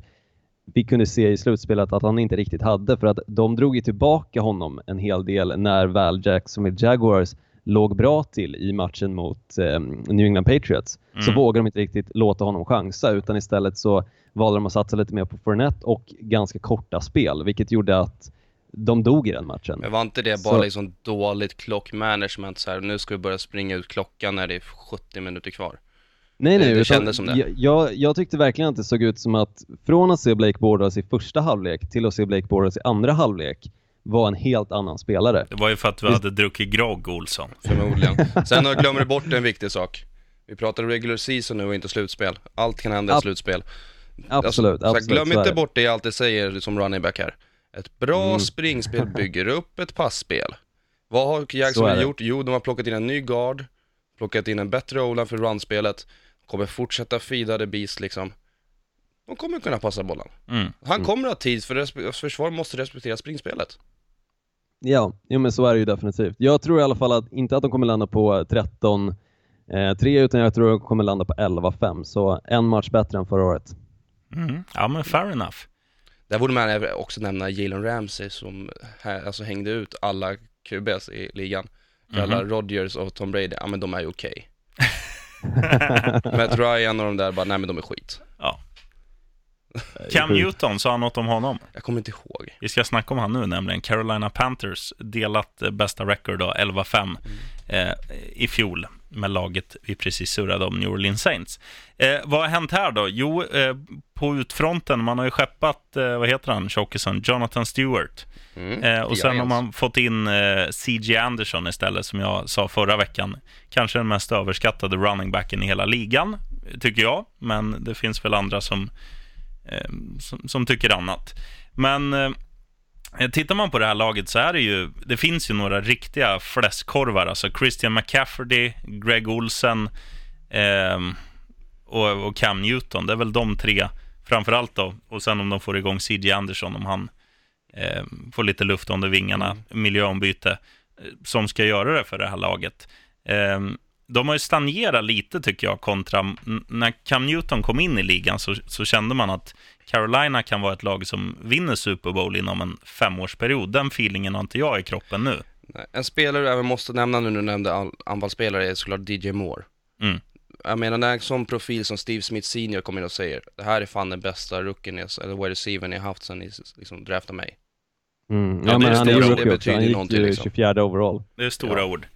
vi kunde se i slutspelet att han inte riktigt hade för att de drog ju tillbaka honom en hel del när väl Jacksonville Jaguars låg bra till i matchen mot eh, New England Patriots. Så Mm. vågade de inte riktigt låta honom chansa utan istället så valde de att satsa lite mer på Fournette och ganska korta spel vilket gjorde att de dog i den matchen. Men var inte det bara Så- liksom dåligt klockmanagement så här, nu ska vi börja springa ut klockan när det är 70 minuter kvar. Nej, nej, det kändes som det. Jag, jag, tyckte verkligen att det såg ut som att från att se Blake Bortles i första halvlek till att se Blake Bortles i andra halvlek var en helt annan spelare. Det var ju för att vi hade druckit grogg, Olsson. Förmodligen. Sen har- glömmer du bort en viktig sak. Vi pratar regular season nu och inte slutspel. Allt kan hända i Ab- slutspel. Absolut, så här, absolut. glöm inte bort det jag alltid säger som running back här. Ett bra Mm. springspel bygger upp ett passspel. Vad har det. gjort? Jo, de har plockat in en ny guard, plockat in en bättre o för runspelet, kommer fortsätta feeda the beast liksom. De kommer kunna passa bollen. Mm. Han kommer ha tid för försvar måste respektera springspelet. Ja, jo, men så är det ju definitivt. Jag tror i alla fall att, inte att de kommer landa på 13 eh, 3 utan jag tror att de kommer landa på 11-5. Så en match bättre än förra året. Mm. Ja, men fair enough. Där borde man också nämna Jalen Ramsey som här, alltså hängde ut alla QBs i ligan. För alla Rodgers och Tom Brady, ja men de är ju okej. Matt Ryan och de där bara, nej men de är skit. Cam. Newton, sa han något om honom? Jag kommer inte ihåg. Vi ska snacka om han nu nämligen. Carolina Panthers delat eh, bästa record då, 11-5 eh, i fjol. med laget vi precis surrade om, New Orleans Saints. Eh, vad har hänt här då? Jo, eh, på utfronten, man har ju skeppat, eh, vad heter han, tjockisen, Jonathan Stewart. Mm. Eh, och sen har man fått in C.J. Anderson istället, som jag sa förra veckan. Kanske den mest överskattade running backen i hela ligan, tycker jag. Men det finns väl andra som, som, som tycker annat. Men eh, tittar man på det här laget så är det ju, det finns ju några riktiga fläskkorvar. Alltså Christian McCafferty, Greg Olsen ehm, och, och Cam Newton. Det är väl de tre framförallt då. Och sen om de får igång C.J. Anderson, om han eh, får lite luft under vingarna, miljöombyte, eh, som ska göra det för det här laget. De har ju stagnerat lite tycker jag kontra, när Cam Newton kom in i ligan så, så kände man att Carolina kan vara ett lag som vinner Super Bowl inom en femårsperiod. Den feelingen har inte jag i kroppen nu. En spelare jag även måste nämna nu när du nämnde all- anfallsspelare är såklart DJ Moore. Mm. Jag menar när en sån profil som Steve Smith Senior kommer in och säger det här är fan den bästa rookien, jag- eller wide receiver ni har haft sen ni liksom draftade mig. Mm. Ja, Ja, det men är han är ju ord. rookie Det också. Han gick ju liksom. 24 overall. Det är stora Ja. ord.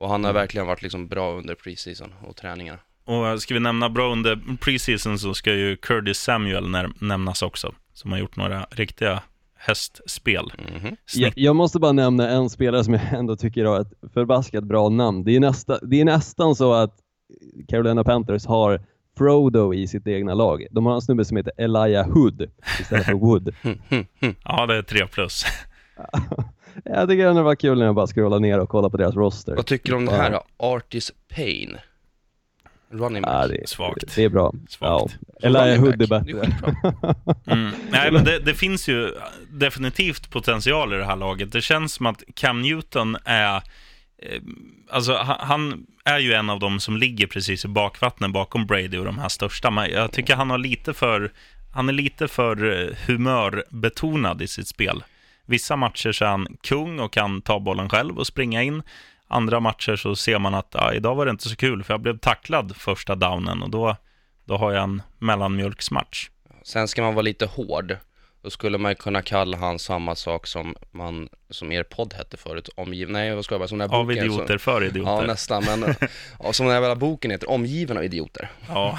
Och han har verkligen varit liksom bra under preseason och träningarna. Och ska vi nämna bra under preseason så ska ju Curtis Samuel när, nämnas också, som har gjort några riktiga hästspel. Mhm. Jag, Snitt, jag måste bara nämna en spelare som jag ändå tycker har ett förbaskat bra namn. Det är, nästa, det är nästan så att Carolina Panthers har Frodo i sitt egna lag. De har en snubbe som heter Elijah Hood istället för Wood. ja, det är tre plus. jag tycker ändå det var kul när jag bara scrollade ner och kollade på deras roster. Vad tycker du om det här då? Artis Payne? Running Ja, back. det, Svagt. det är bra. Svagt. Ja. Elijah Running Hood är back. Det är bättre. Mm. Nej, men det, det finns ju definitivt potential i det här laget. Det känns som att Cam Newton är... eh, Alltså, han, han är ju en av dem som ligger precis i bakvattnet bakom Brady och de här största. Men jag tycker han har lite för... Han är lite för eh, humörbetonad i sitt spel. Vissa matcher så är han kung och kan ta bollen själv och springa in. Andra matcher så ser man att ja, idag var det inte så kul för jag blev tacklad första downen och då, då har jag en mellanmjölksmatch. Sen ska man vara lite hård. Då skulle man kunna kalla han samma sak som man, som er podd hette förut, omgiven, nej vad ska jag bara, som den här Av boken. idioter som, för idioter. Ja nästan, men som den här jävla boken heter, omgiven av idioter. Ja.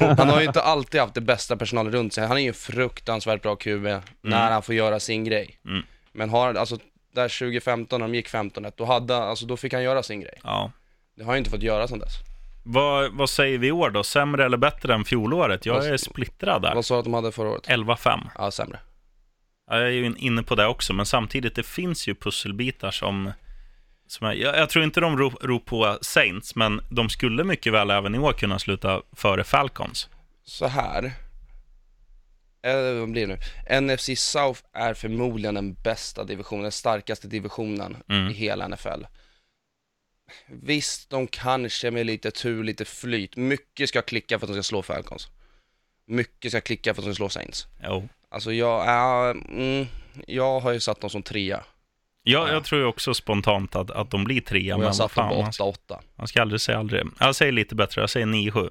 Han har ju inte alltid haft det bästa personalen runt sig, han är ju en fruktansvärt bra QB när han får göra sin grej. Mm. Men har, alltså där 2015 när de gick 15 då hade, alltså då fick han göra sin grej. ja. Det har han ju inte fått göra sedan dess. Vad, vad säger vi i år då? Sämre eller bättre än fjolåret? Jag Vad- är splittrad där. Vad sa du att de hade förra året? 11-5. Ja, sämre. Ja, Jag är ju inne på det också, men samtidigt, det finns ju pusselbitar som... som jag, jag, jag tror inte de rop, rop på Saints, men de skulle mycket väl även i år kunna sluta före Falcons. så här. Eller vad blir det nu? NFC South är förmodligen den bästa divisionen, den starkaste divisionen Mm. i hela NFL. Visst, de kanske med lite tur, lite flyt, mycket ska klicka för att de ska slå Falcons. Mycket ska klicka för att de ska slå Saints. Jo. Alltså jag, äh, mm, jag har ju satt dem som trea. Jag, jag tror ju också spontant att, att de blir trea, Och jag vad satt dem fan, på man, 8-8. man ska aldrig säga aldrig. Jag säger lite bättre, jag säger 9-7.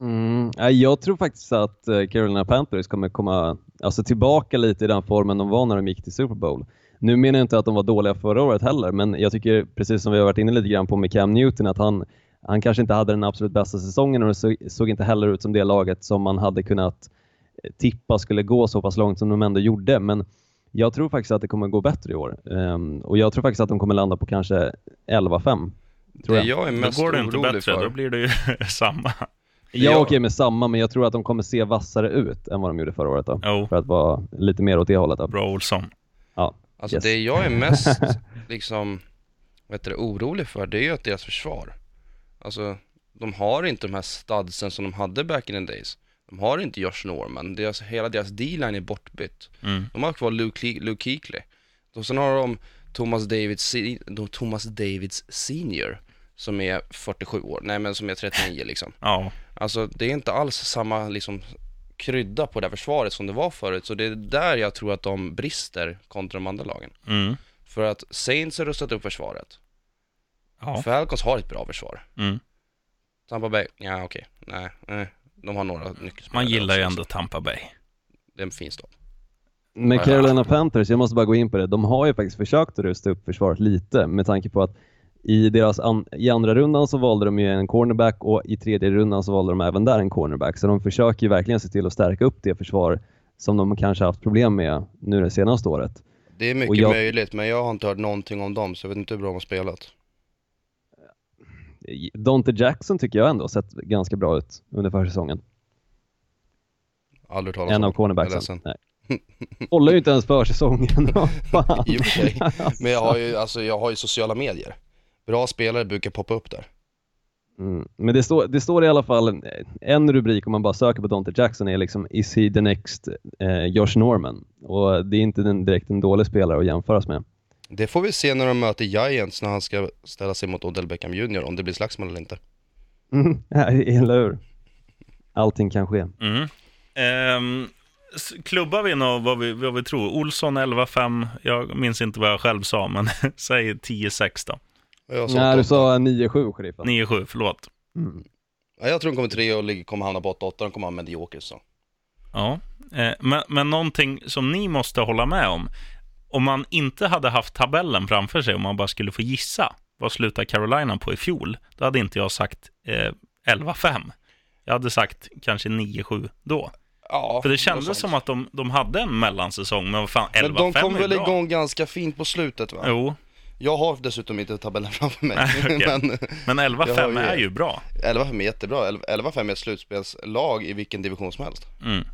Mm. Jag tror faktiskt att eh, Carolina Panthers kommer komma alltså, tillbaka lite i den formen de var när de gick till Super Bowl. Nu menar jag inte att de var dåliga förra året heller, men jag tycker precis som vi har varit inne lite grann på med Cam Newton, att han, han kanske inte hade den absolut bästa säsongen och det såg, såg inte heller ut som det laget som man hade kunnat eh, tippa skulle gå så pass långt som de ändå gjorde. Men jag tror faktiskt att det kommer gå bättre i år. Ehm, och jag tror faktiskt att de kommer landa på kanske 11-5. Tror jag. jag är Då mest går det inte bättre, för. då blir det ju samma. Jag jag- åker med samma, men jag tror att de kommer se vassare ut än vad de gjorde förra året. Då, Jo, för att vara lite mer åt det hållet. Då. bra Olsson. Ja. Alltså Yes. det jag är mest liksom, vet du, orolig för, det är ju att deras försvar. Alltså, de har inte de här studsen som de hade back in the days. De har inte Josh Norman, deras, hela deras D-line är bortbytt. Mm. De har kvar Luke, Luke Kuechly. Och sen har de Thomas Davids, Thomas Davids senior, som är 47 år, nej men som är 39 liksom. Ja, Alltså det är inte alls samma liksom krydda på det här försvaret som det var förut, så det är där jag tror att de brister kontra de andra lagen. mm. För att Saints har rustat upp försvaret. ja. Falcons har ett bra försvar. Mm. Tampa Bay, ja okej, nej, nej. De har några nyckelspelare Man gillar ju ändå Tampa Bay. Det är en fin stad. Men. Carolina Panthers, jag måste bara gå in på det, de har ju faktiskt försökt att rusta upp försvaret lite med tanke på att I, deras an, I andra rundan så valde de ju en cornerback och i tredje rundan så valde de även där en cornerback. Så de försöker ju verkligen se till att stärka upp det försvar som de kanske haft problem med nu det senaste året. Det är mycket jag- möjligt, men jag har inte hört någonting om dem, så jag vet inte hur bra de har spelat. Dante Jackson tycker jag ändå har sett ganska bra ut under försäsongen. Aldrig talat En av cornerbacksen. Nej. Håller ju inte ens försäsongen. I och för sig. Men jag har ju, alltså, jag har ju sociala medier. Bra spelare brukar poppa upp där. Mm. Men det står, det står i alla fall, en rubrik om man bara söker på Dante Jackson är liksom Is he the next eh, Josh Norman? Och det är inte en, direkt en dålig spelare att jämföras med. Det får vi se när de möter Giants när han ska ställa sig mot Odell Beckham Jr. om det blir slagsmål eller inte. Mm. Ja, eller hur? Allting kan ske. Mm. S- klubbar vi nog vad vi, vad vi tror? Olsson 11-5, jag minns inte vad jag själv sa, men säg 10-6 då. Jag, Nej, du sa 9-7, sheriffen. 9-7, förlåt. Mm. ja, jag tror de kommer tre och ligger- kommer hamna på 8-8, de kommer ha mediokert så. Ja, eh, men, men någonting som ni måste hålla med om. Om man inte hade haft tabellen framför sig, om man bara skulle få gissa, vad slutar Carolina på i fjol? Då hade inte jag sagt eh, 11-5. Jag hade sagt kanske 9-7 då. Ja, För det kändes som att de, de hade en mellansäsong, men vad fan, 11-5 Men de kom väl bra. igång ganska fint på slutet va? Jo, Jag har dessutom inte tabellen framför mig. Okej. Men men 11-5 Jag har ju- är ju bra. 11-5 är jättebra. 11-5 är ett slutspelslag i vilken division som helst. Mm.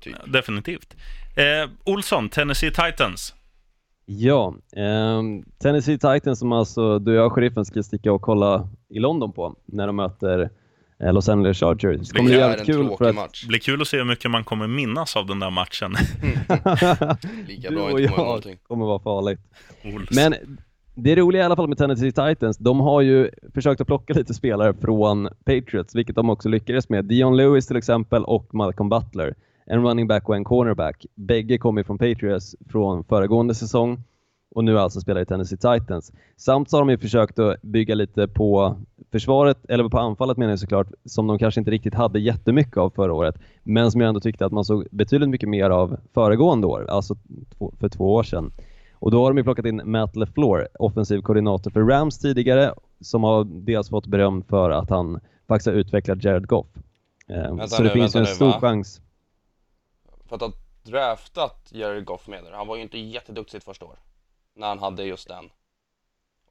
Typ. Definitivt. Eh, Olsson, Tennessee Titans. Ja, ehm, Tennessee Titans som alltså du och jag, sheriffen, ska sticka och kolla i London på när de möter eh, Los Angeles Chargers. Det kommer bli Det är jävligt en kul tråkig för att match. blir kul att se hur mycket man kommer minnas av den där matchen. Lika du bra och jag kommer vara farligt. Olsson. Men det roliga i alla fall med Tennessee Titans, de har ju försökt att plocka lite spelare från Patriots, vilket de också lyckades med. Dion Lewis till exempel och Malcolm Butler. En running back och en cornerback. Bägge kommer från Patriots från föregående säsong och nu alltså spelar i Tennessee Titans. Samt så har de ju försökt att bygga lite på försvaret, eller på anfallet menar jag såklart, som de kanske inte riktigt hade jättemycket av förra året, men som jag ändå tyckte att man såg betydligt mycket mer av föregående år, alltså för två år sedan. Och då har de ju plockat in Matt LeFleur, offensiv koordinator för Rams tidigare, som har dels fått beröm för att han faktiskt har utvecklat Jared Goff. Eh, Vänta så det nu, finns ju en stor va? chans. För att ha draftat Jared Goff med det. Han var ju inte jätteduktig sitt första år. När han hade just den.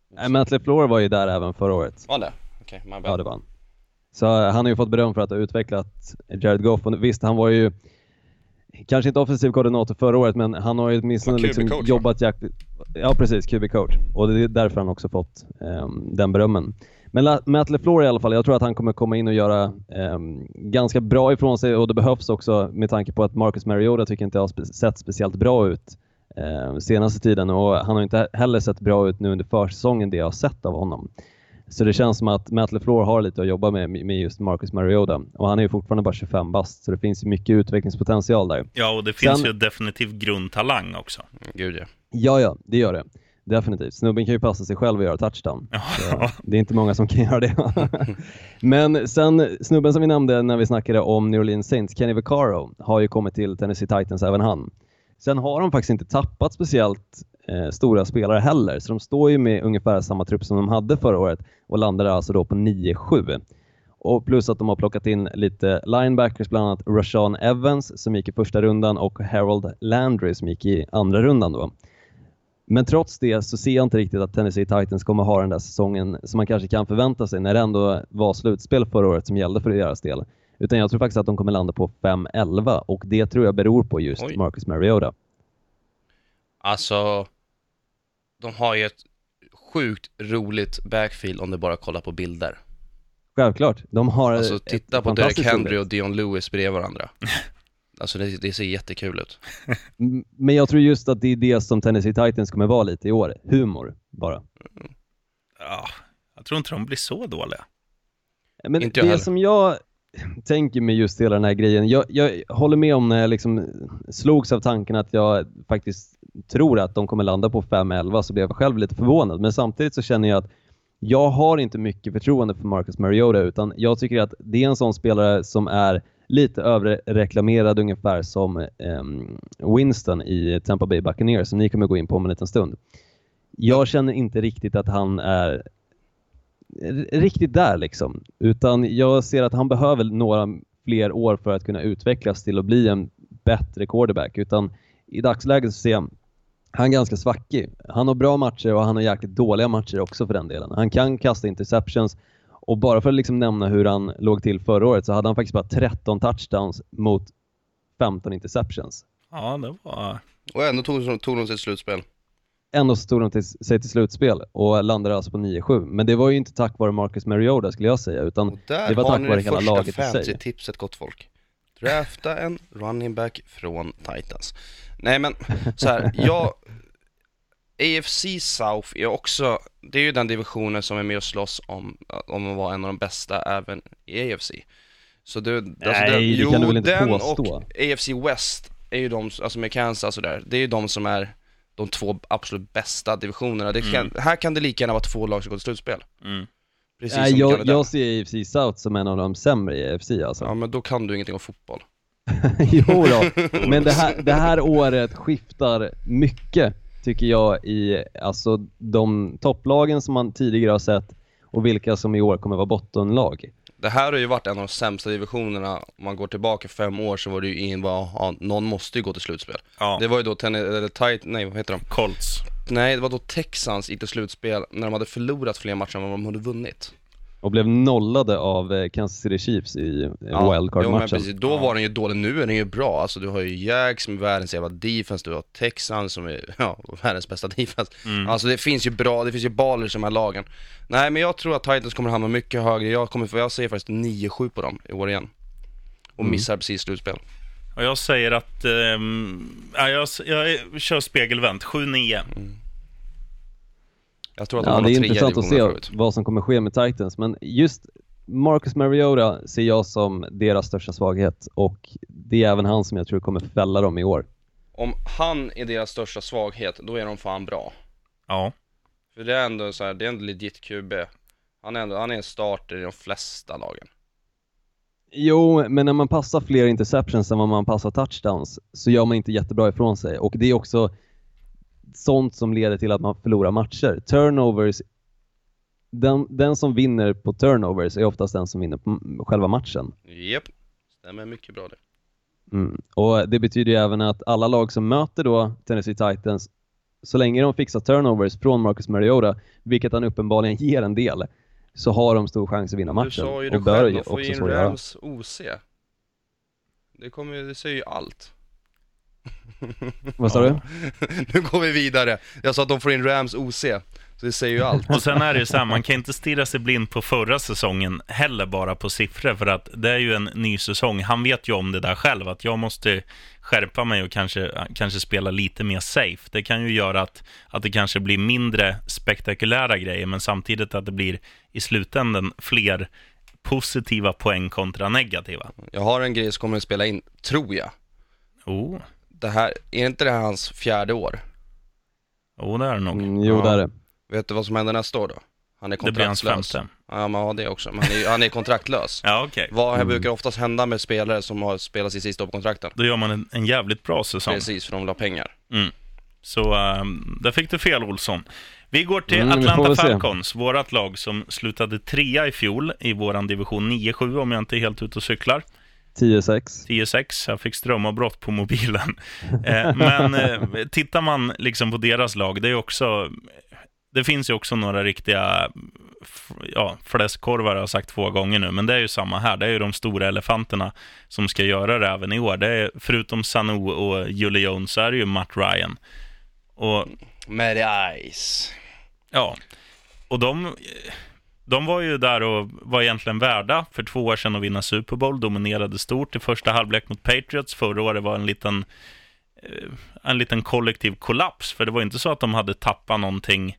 Nej, Matt LeFleur var ju där även förra året. Var det? Okej, my bad. Ja, det var han. Så han har ju fått beröm för att ha utvecklat Jared Goff. Och visst, han var ju kanske inte offensiv koordinator förra året, men han har ju åtminstone liksom jobbat jäkligt... Ja, precis. QB-coach. Och det är därför han också fått ehm, den berömmen. Men La- Matt LeFleur i alla fall, jag tror att han kommer komma in och göra ehm, ganska bra ifrån sig och det behövs också med tanke på att Marcus Mariota tycker inte har spe- sett speciellt bra ut eh, senaste tiden och han har inte heller sett bra ut nu under försäsongen det jag har sett av honom. Så det känns som att Matt LeFleur har lite att jobba med med just Marcus Mariota och han är ju fortfarande bara 25 bast så det finns ju mycket utvecklingspotential där. Ja, och det finns Sen- ju definitivt grundtalang också. Gud ja. Ja, ja, det gör det. Definitivt. Snubben kan ju passa sig själv och göra touchdown. Det är inte många som kan göra det. Men sen snubben som vi nämnde när vi snackade om New Orleans Saints, Kenny Vaccaro, har ju kommit till Tennessee Titans, även han. Sen har de faktiskt inte tappat speciellt eh, stora spelare heller, så de står ju med ungefär samma trupp som de hade förra året och landade alltså då på 9-7. Och plus att de har plockat in lite linebackers, bland annat Rashawn Evans som gick i första rundan och Harold Landry som gick i andra rundan då. Men trots det så ser jag inte riktigt att Tennessee Titans kommer ha den där säsongen som man kanske kan förvänta sig när det ändå var slutspel förra året som gällde för deras del. Utan jag tror faktiskt att de kommer landa på 5-11 och det tror jag beror på just Oj. Marcus Mariota. Alltså, de har ju ett sjukt roligt backfield om du bara kollar på bilder. Självklart, de har Alltså titta på Derek Henry roligt. och Dion Lewis bredvid varandra. Alltså det, det ser jättekul ut. Men jag tror just att det är det som Tennessee Titans kommer vara lite i år. Humor, bara. Ja, jag tror inte de blir så dåliga. Men Inte det heller. som jag tänker med just hela den här grejen, jag, jag håller med om när jag liksom slogs av tanken att jag faktiskt tror att de kommer landa på 5-11 så blev jag själv lite förvånad. Men samtidigt så känner jag att jag har inte mycket förtroende för Marcus Mariota utan jag tycker att det är en sån spelare som är lite överreklamerad ungefär som eh, Winston i Tampa Bay Buccaneers som ni kommer gå in på om en liten stund. Jag känner inte riktigt att han är riktigt där liksom. Utan jag ser att han behöver några fler år för att kunna utvecklas till att bli en bättre quarterback. Utan i dagsläget så ser jag han är ganska svackig. Han har bra matcher och han har jäkligt dåliga matcher också för den delen. Han kan kasta interceptions och bara för att liksom nämna hur han låg till förra året så hade han faktiskt bara 13 touchdowns mot 15 interceptions. Ja, det var... Och ändå tog, de- tog de sig ett slutspel. Ändå så tog de till, sig till slutspel och landade alltså på 9-7. Men det var ju inte tack vare Marcus Mariota skulle jag säga, utan Och där det var har tack ni vare det hela första laget i sig. fantasy-tipset gott folk. Drafta en running back från Titans. Nej men, så här, jag... AFC South är också, det är ju den divisionen som är med och slåss om, om att vara en av de bästa även i AFC. Så det, alltså Nej, den, det jo, kan du väl inte den påstå. och AFC West är ju de, alltså med Kansas och där, det är ju de som är de två absolut bästa divisionerna. Det kan, Här kan det lika gärna vara två lag som går till slutspel. Mm. Precis Nej, som jag, jag ser AFC South som en av de sämre i AFC alltså. Ja men då kan du ingenting om fotboll. jo då. men det här, det här året skiftar mycket tycker jag i alltså, de topplagen som man tidigare har sett och vilka som i år kommer vara bottenlag. Det här har ju varit en av de sämsta divisionerna, om man går tillbaka fem år så var det ju ingen bara, ja, någon måste ju gå till slutspel. Ja, Det var ju då Ten eller tight, nej vad heter de? Colts. Nej, det var då Texans gick till slutspel när de hade förlorat fler matcher än vad de hade vunnit. Och blev nollade av eh, Kansas City Chiefs i eh, jo, men wildcard-matchen. precis. Då var den ju dålig, nu är den ju bra. Alltså du har ju Jags som är världens jävla defense, du har Texans som är, ja, världens bästa defense. Mm. Alltså det finns ju bra, det finns ju baller i de här lagen. Nej men jag tror att Titans kommer hamna mycket högre, jag kommer, jag säger faktiskt 9-7 på dem i år igen. Och Mm. missar precis slutspel. Och jag säger att... ehm, ja, jag, jag kör spegelvänt. 7-9. Jag tror att de Ja, har det är intressant att se förut. vad som kommer ske med Titans, men just Marcus Mariota ser jag som deras största svaghet och det är även han som jag tror kommer fälla dem i år. Om han är deras största svaghet, då är de fan bra. Ja. För det är ändå så här, det är ändå legit QB. Han är ändå, han är en starter i de flesta lagen. Jo, men när man passar fler interceptions än vad man passar touchdowns så gör man inte jättebra ifrån sig och det är också sånt som leder till att man förlorar matcher. Turnovers, den, den som vinner på turnovers är oftast den som vinner på själva matchen. Japp, stämmer mycket bra det. Mm. Och det betyder ju även att alla lag som möter då Tennessee Titans, så länge de fixar turnovers från Marcus Mariota, vilket han uppenbarligen ger en del, så har de stor chans att vinna matchen. Du sa ju och det bör själv, ju de får också in. Rams OC. Det kommer ju, det säger ju allt. Vad sa du? nu går vi vidare. Jag sa att de får in Rams OC, så det säger ju allt. Och sen är det ju så här, man kan inte stirra sig blind på förra säsongen heller bara på siffror, för att det är ju en ny säsong. Han vet ju om det där själv, att jag måste skärpa mig och kanske, kanske spela lite mer safe. Det kan ju göra att, att det kanske blir mindre spektakulära grejer, men samtidigt att det blir i slutändan fler positiva poäng kontra negativa. Jag har en grej som kommer att spela in, tror jag. Oh, Det här, är inte det här hans fjärde år? oh det är det nog. Mm, jo, Ja. det är det. Vet du vad som händer nästa år då? Han är Det blir hans kontraktslös. femte. Ja, men ja, det också. Men han är, han är kontraktlös. Ja, okej. Vad Mm. brukar oftast hända med spelare som har spelat sitt sista år på kontrakten? Då gör man en, en jävligt bra säsong. Precis, för de vill ha pengar. Så um, där fick du fel, Olsson. Vi går till Mm, Atlanta. Falcons, vårt lag som slutade trea i fjol i vår division 9-7, om jag inte är helt ute och cyklar. 10-6. 10-6, jag fick strömavbrott på mobilen. eh, men eh, tittar man liksom på deras lag, det är också... Det finns ju också några riktiga ja, fläskkorvar, har jag sagt två gånger nu, men det är ju samma här. Det är ju de stora elefanterna som ska göra det även i år. Det är, förutom Sanu och Julie Jones så är det ju Matt Ryan. Och Med Ice. Ja, och de, de var ju där och var egentligen värda för två år sedan att vinna Super Bowl, dominerade stort i första halvlek mot Patriots. Förra året var en liten, eh, en liten kollektiv kollaps, för det var inte så att de hade tappat någonting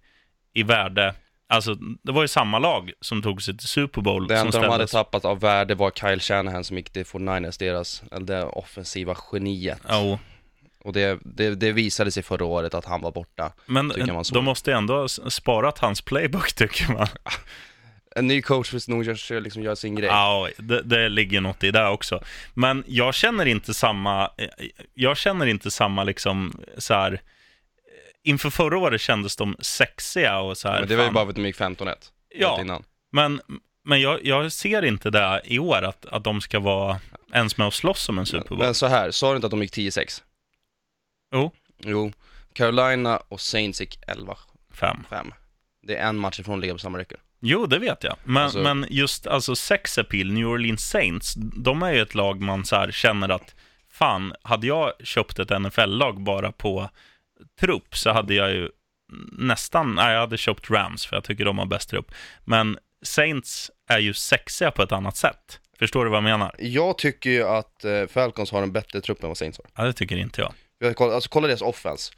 i värde. Alltså, det var ju samma lag som tog sig till Super Bowl. Det enda de hade ställdes. tappat av värde var Kyle Shanahan som gick till 49ers, deras, det offensiva geniet. Ja, Och det, det, det visade sig förra året att han var borta. men de måste ändå ha sparat hans playbook, tycker man. En ny coach vill nog göra, liksom göra sin grej. Ja, det, det ligger något i det också. Men jag känner inte samma, eh, jag känner inte samma liksom så här, eh, inför förra året kändes de sexiga och så här. Men det var ju bara för att de gick 15-1. Ja. Innan. Men, men jag, jag ser inte det i år, att, att de ska vara ens med och slåss om en Super Bowl. Men så här, sa du inte att de gick 10-6? Jo, Jo. Carolina och Saints gick 11-5. fem. Det är en match ifrån att ligga på samma record. Jo, det vet jag. Men, Alltså- men just alltså sex appeal, New Orleans Saints, de är ju ett lag man så här känner att fan, hade jag köpt ett NFL-lag bara på trupp så hade jag ju nästan, nej jag hade köpt Rams för jag tycker de har bäst trupp. Men Saints är ju sexiga på ett annat sätt. Förstår du vad jag menar? Jag tycker ju att eh, Falcons har en bättre trupp än vad Saints har. Ja, det tycker inte jag. Vi har kollat, alltså kolla deras offense.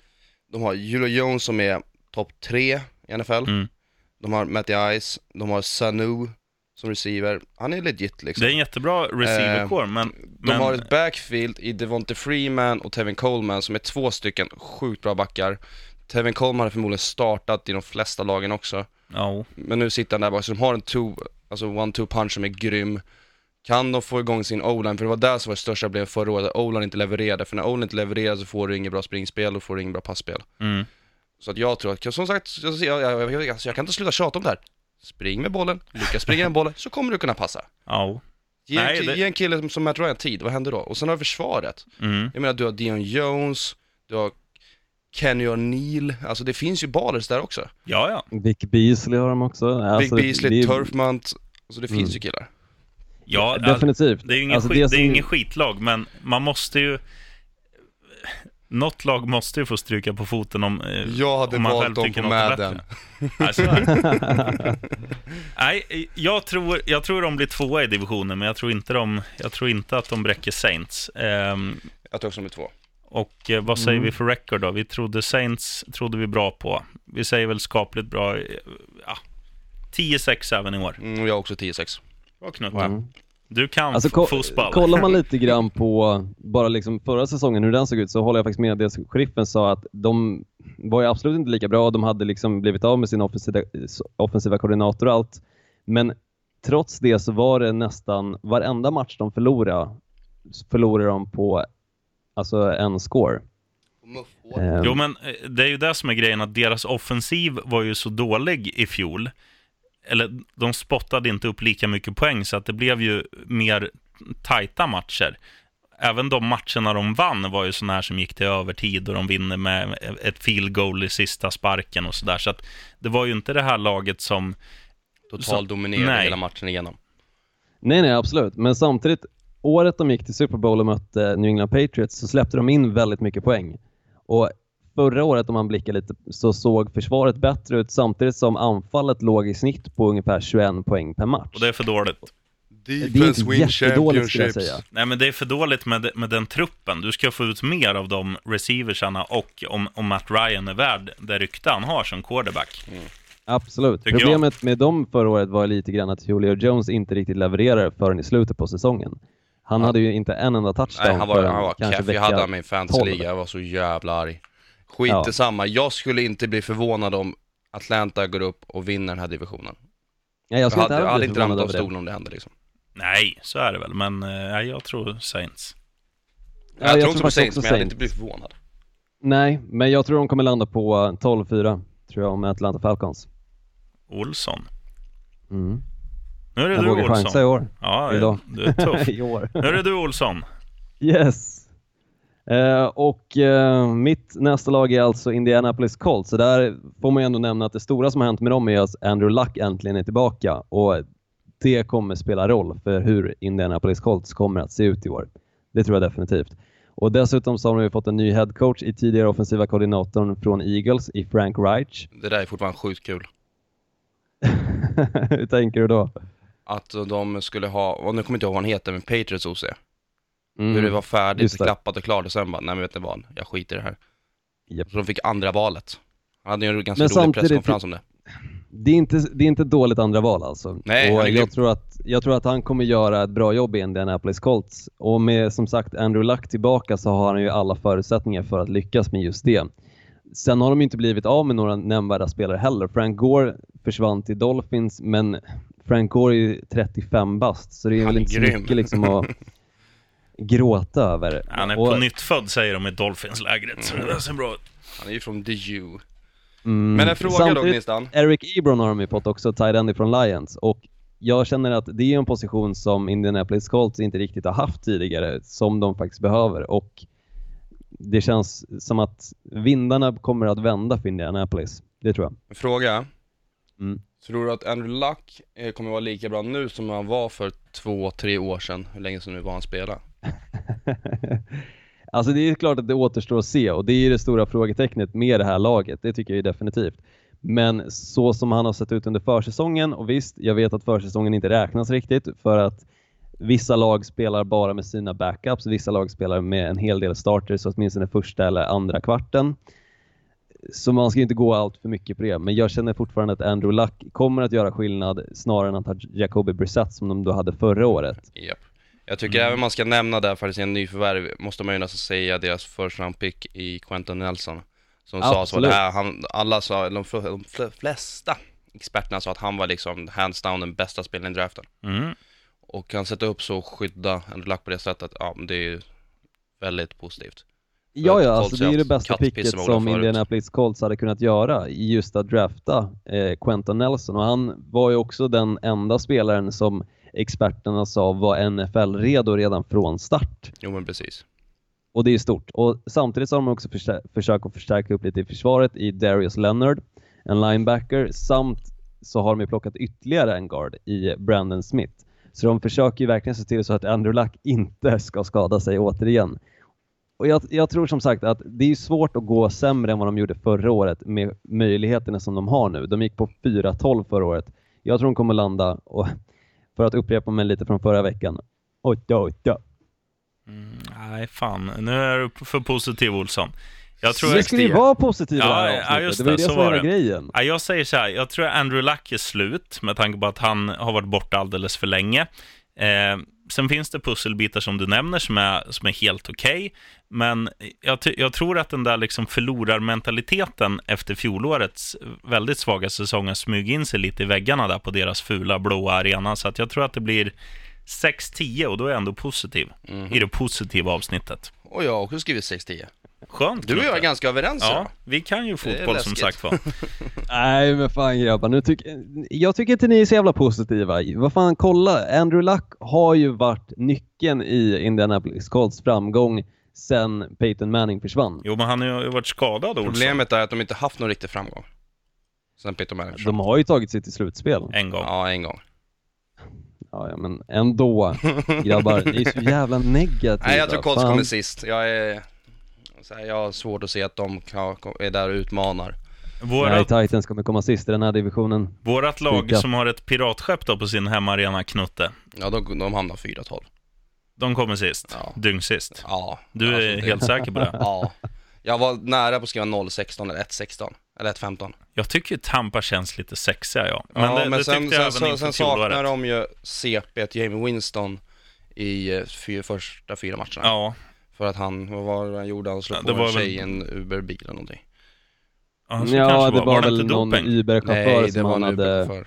De har Julio Jones som är topp 3 i NFL. Mm. De har Matty Ice, de har Sanu som receiver. Han är legit liksom. Det är en jättebra receiver-core, men... De men har ett backfield i Devonte Freeman och Tevin Coleman som är två stycken sjukt bra backar. Tevin Coleman har förmodligen startat i de flesta lagen också. Ja, Men nu sitter han där bak, så de har en two, alltså one-two punch som är grym. Kan de få igång sin O-line, för det var där som var det största problemet förra året, att O-line inte levererade. För när O-line inte levererar så får du inget bra springspel och får du inget bra passspel. mm. Så att jag tror att, som sagt, jag, jag, jag, jag, alltså jag kan inte sluta tjata om det här. Spring med bollen, lyckas springa med bollen, så kommer du kunna passa. ja. Ge, Nej, en, det- ge en kille som Matt Ryan tid, vad händer då? Och sen har vi försvaret. Mm. Jag menar, du har Dion Jones, du har Kenny O'Neill, alltså det finns ju ballers där också. Ja, ja. Vic Beasley har de också. Alltså, Big Beasley, det Turfmont, alltså det finns Mm. ju killar. ja Definitivt. Det är ju ingen, Alltså, skit, det det är som- ingen skitlag, men man måste ju... Något lag måste ju få stryka på foten om, eh, Jag hade om man själv tycker något är bättre. Nej, jag tror, jag tror de blir tvåa i divisionen, men jag tror inte, de, jag tror inte att de bräcker Saints. Ehm, Jag tror också de är två. och eh, vad säger Mm. vi för record då? Vi trodde Saints trodde vi bra på. Vi säger väl skapligt bra. eh, Ja, 10-6 även i år. Mm, jag har också 10-6. Bra Knut. Mm. Du kan Alltså, ko- fotboll. kollar man lite grann på bara liksom förra säsongen, hur den såg ut, så håller jag faktiskt med det sheriffen sa att de var ju absolut inte lika bra. De hade liksom blivit av med sin offensiva, offensiva koordinator och allt. Men trots det så var det nästan varenda match de förlorade, förlorade de på alltså en score. Eh, Jo, men eh, det är ju det som är grejen, att deras offensiv var ju så dålig i fjol. Eller de spottade inte upp lika mycket poäng, så att det blev ju mer tajta matcher. Även de matcherna de vann var ju sådana här som gick till övertid och de vinner med ett field goal i sista sparken och sådär. Så att det var ju inte det här laget som... Total dominerade hela matchen igenom. Nej, nej, absolut. Men samtidigt, året de gick till Super Bowl och mötte New England Patriots så släppte de in väldigt mycket poäng. Och förra året, om man blickar lite, så såg försvaret bättre ut samtidigt som anfallet låg i snitt på ungefär 21 poäng per match. Och det är för dåligt. det är inte jättedåligt skulle jag säga. Nej, men det är för dåligt med, med den truppen. Du ska få ut mer av de receiversarna och om, om Matt Ryan är värd det rykte han har som quarterback. Absolut. Tycker Problemet med dem förra året var lite grann att Julio Jones inte riktigt levererade förrän i slutet på säsongen. Han hade ju inte en enda touchdown Nej, han var, han var kanske vecka Jag hade han i min 12. fantasyliga, jag var så jävla arg. Skit Ja. samma. jag skulle inte bli förvånad om Atlanta går upp och vinner den här divisionen. Nej, jag Jag skulle hade, inte jag hade inte ramlat av stolen om det hände liksom. Nej, så är det väl, men eh, nej, jag tror Saints. Ja, jag, tror också på faktiskt Saints, men jag hade Saints. inte blivit förvånad. Nej, men jag tror de kommer landa på 12-4, tror jag, med Atlanta Falcons. Olsson. Mm. Nu är det Jag du, vågar chansa i Olsson. år. Ja, idag. du är tuff. I år. Nu är det du, Olsson. Yes! Eh, och eh, mitt nästa lag är alltså Indianapolis Colts. Så där får man ju ändå nämna att det stora som har hänt med dem är att Andrew Luck äntligen är tillbaka. Och det kommer spela roll för hur Indianapolis Colts kommer att se ut i år. Det tror jag definitivt. Och dessutom så har ju fått en ny head coach i tidigare offensiva koordinatorn från Eagles i Frank Reich. Det där är fortfarande sjukt kul. hur tänker du då? Att de skulle ha, och nu kommer jag inte ihåg vad han heter, men Patriots OC. Mm. Hur det var färdigt, det. klappat och klart och sen bara, nej men vet ni vad, jag skiter i det här. Japp. Så de fick andra valet. Han hade ju en ganska Men rolig presskonferens om det. Det är, inte, det är inte ett dåligt andra val alltså. Nej, och jag, tror att, jag tror att han kommer göra ett bra jobb i Indianapolis Colts. Och med som sagt Andrew Luck tillbaka så har han ju alla förutsättningar för att lyckas med just det. Sen har de inte blivit av med några nämnvärda spelare heller. Frank Gore försvann till Dolphins, men Frank Gore är ju 35 bast, så det är Han väl inte så grym. mycket liksom att gråta över. Han är Och- på nytt född, säger de i Dolphins-lägret, så det där ser bra ut. Han är ju från The U. Mm. Men en fråga då Samtidigt, Gnistan. Eric Ebron har de ju fått också, tight end från Lions. Och jag känner att det är en position som Indianapolis Colts inte riktigt har haft tidigare, som de faktiskt behöver. Och det känns som att vindarna kommer att vända för Indianapolis. Det tror jag. Fråga. Mm. Tror du att Andrew Luck eh, kommer vara lika bra nu som han var för två, tre år sedan? Hur länge sedan nu var han spelade? alltså det är klart att det återstår att se och det är det stora frågetecknet med det här laget. Det tycker jag definitivt. Men så som han har sett ut under försäsongen och visst, jag vet att försäsongen inte räknas riktigt för att vissa lag spelar bara med sina backups, vissa lag spelar med en hel del starters, åtminstone första eller andra kvarten. Så man ska inte gå allt för mycket på det, men jag känner fortfarande att Andrew Luck kommer att göra skillnad snarare än att ha Jacoby Brissett som de då hade förra året. Yep. Jag tycker även man ska nämna där faktiskt en nyförvärv, måste man ju nästan säga, deras first round pick i Quentin Nelson. Som sa så, det här, han, alla sa, de, de fl- flesta experterna sa att han var liksom hands down den bästa spelaren i draften. Mm. Och kan sätta upp så och skydda Andrew Luck på det sättet, ja det är ju väldigt positivt. Ja, ja, alltså det är ju det bästa picket som som. Indianapolis Colts hade kunnat göra i just att drafta eh, Quentin Nelson och han var ju också den enda spelaren som experterna sa var NFL-redo redan från start. Jo men precis. Och det är stort. Och samtidigt så har de också försö- försökt att förstärka upp lite i försvaret i Darius Leonard, en linebacker, samt så har de ju plockat ytterligare en guard i Brandon Smith. Så de försöker ju verkligen se till så att Andrew Luck inte ska skada sig återigen. Och jag, jag tror som sagt att det är svårt att gå sämre än vad de gjorde förra året med möjligheterna som de har nu. De gick på 4-12 förra året. Jag tror de kommer landa, och för att upprepa mig lite från förra veckan, 8-8. Nej, fan. Nu är du för positiv, Olsson. Jag tror Vi ska ju vara det Ja, ja, just det var ju det, det så som var det. grejen. Ja, jag säger så här, jag tror Andrew Luck är slut med tanke på att han har varit borta alldeles för länge. Eh, sen finns det pusselbitar som du nämner som är, som är helt okej, men jag, jag tror att den där liksom förlorarmentaliteten efter fjolårets väldigt svaga säsong har smugit in sig lite i väggarna där på deras fula blåa arena, så att jag tror att det blir 6-10 och då är jag ändå positiv i det positiva avsnittet. Och jag har också skrivit 6-10. Skönt. Du och jag är ganska överens Ja, idag. vi kan ju fotboll som sagt var. Nej men fan grabbar, nu tyck, jag tycker inte ni är så jävla positiva. Vad fan, kolla. Andrew Luck har ju varit nyckeln i Indianapolis Colts framgång sen Peyton Manning försvann. Jo, men han har ju varit skadad, Olsson. Problemet är att de inte haft någon riktig framgång. Sen Peter Manning De har ju tagit sig till slutspel. En gång. Ja, en gång. Ja, ja men ändå. Grabbar, ni är så jävla negativa. Nej, jag tror Colts Fan. kommer sist. Jag är... Så här, jag har svårt att se att de kan, är där och utmanar. Nej, Vårat, Titans kommer komma sist i den här divisionen. vårat lag Stryka. som har ett piratskepp då på sin hemmaarena, Knutte, Ja, de, de hamnar 4-12. de kommer sist. Ja. Dyng sist. Ja. Du är alltså, det- helt säker på det? Ja. Jag var nära på att skriva 0-16 eller 1-16. Eller 1-15. Jag tycker Tampa känns lite sexiga, ja. Men, ja, det, men det sen, tyckte jag sen, även sen, sen saknar de ju CP Jamie Winston i eh, fyra, första fyra matcherna. Ja, För att han, vad var det han gjorde? Han slog Ja, på en tjej i en Uber-bil eller någonting. ja, Ja, det var, var, var det väl någon? Uber-chaufför som var han hade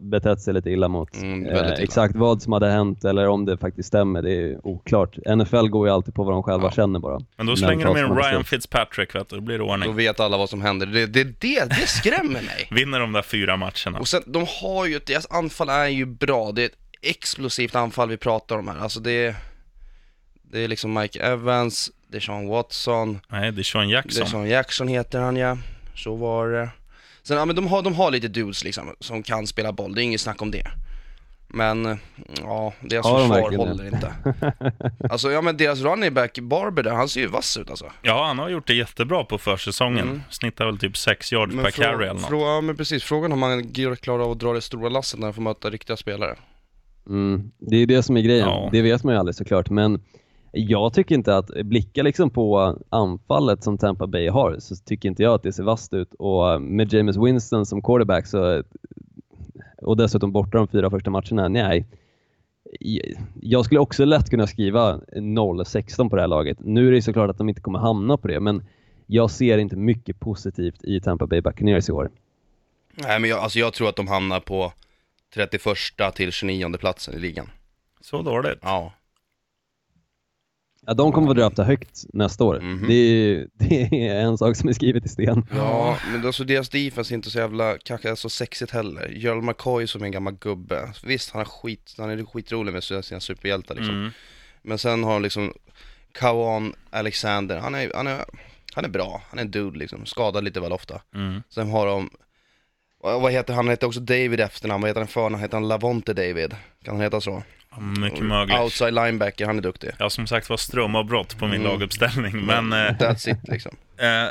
betett sig lite illa mot. Mm, eh, illa. exakt vad som hade hänt eller om det faktiskt stämmer, det är oklart. NFL går ju alltid på vad de själva Ja. känner bara. Men då slänger de in Ryan. Fitzpatrick, vet du. Då blir det Då ordning. vet alla vad som händer. Det, det, det, det skrämmer mig. Vinner de där fyra matcherna. Och sen, de har ju, deras anfall är ju bra. Det är ett explosivt anfall vi pratar om här. Alltså det är, det är liksom Mike Evans, det är Sean Watson, Nej, det är Sean det är Jackson. Sean Jackson heter han ja. Så var det. Sen, ja men de har, de har lite dudes liksom, som kan spela boll. Det är inget snack om det. Men, ja, deras de försvar verkligen håller det? inte. Alltså, ja men deras running back Barber där, han ser ju vass ut alltså. Ja, han har gjort det jättebra på försäsongen. Mm. Snittar väl typ 6 yards Men per carry eller något. ja, men precis, frågan om han klarar av att dra det stora lasset när han får möta riktiga spelare. Mm, det är ju det som är grejen. Ja. Det vet man ju aldrig såklart. Men jag tycker inte att, blicka liksom på anfallet som Tampa Bay har, så tycker inte jag att det ser vasst ut. Och med James Winston som quarterback så, och dessutom borta de fyra första matcherna, nej. Jag skulle också lätt kunna skriva 0-16 på det här laget. Nu är det såklart att de inte kommer hamna på det, men jag ser inte mycket positivt i Tampa Bay Buccaneers i år. Nej men jag, alltså jag tror att de hamnar på 31 till 29 platsen i ligan. Så dåligt. Ja. Ja, de kommer att drafta högt nästa år. Mhm. Det, är, det är en sak som är skrivet i sten. Ja, men alltså deras defense är inte så jävla, kanske så sexigt heller. Gerald McCoy som är en gammal gubbe. Visst, han är skit, han är skitrolig med sina superhjältar liksom. Mm. Men sen har de liksom Kawan Alexander, han är, han är, han är bra, han är en dude liksom, skadad lite väl ofta. Mm. Sen har de, vad heter han, han heter också David efternamn, vad heter han förnamn, heter han Lavonte David? Kan han heta så? Mycket möjligt. Outside linebacker, han är duktig. Ja, som sagt var strömavbrott på min Mm. laguppställning. Men, eh, That's it liksom. eh,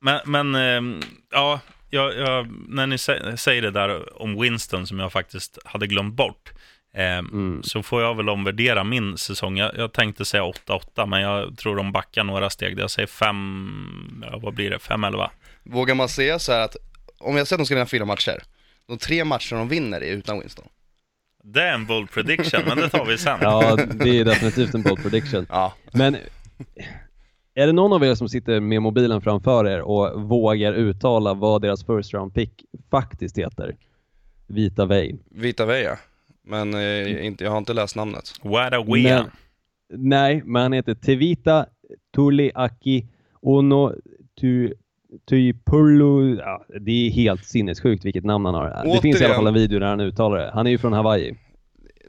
men, men eh, ja, jag, jag, när ni sä- säger det där om Winston som jag faktiskt hade glömt bort, eh, Mm. så får jag väl omvärdera min säsong. Jag, jag tänkte säga 8-8, men jag tror de backar några steg. Jag säger 5, ja, vad blir det, 5-11. Vågar man säga så här att, om jag säger att de ska vinna fyra matcher, de tre matcherna de vinner är utan Winston. Det är en bold prediction, men det tar vi sen. Ja, det är definitivt en bold prediction. Ja, Men är det någon av er som sitter med mobilen framför er och vågar uttala vad deras first round pick faktiskt heter? Vita Vey. Vita Veja. Men eh, inte, jag har inte läst namnet. Wada Wea. Men- Nej, men han heter Tevita Tuliaki Ono Tu Tuipulu. Ja, det är helt sinnessjukt vilket namn han har. Det finns i alla Återigen. fall en video där han uttalar det. Han är ju från Hawaii.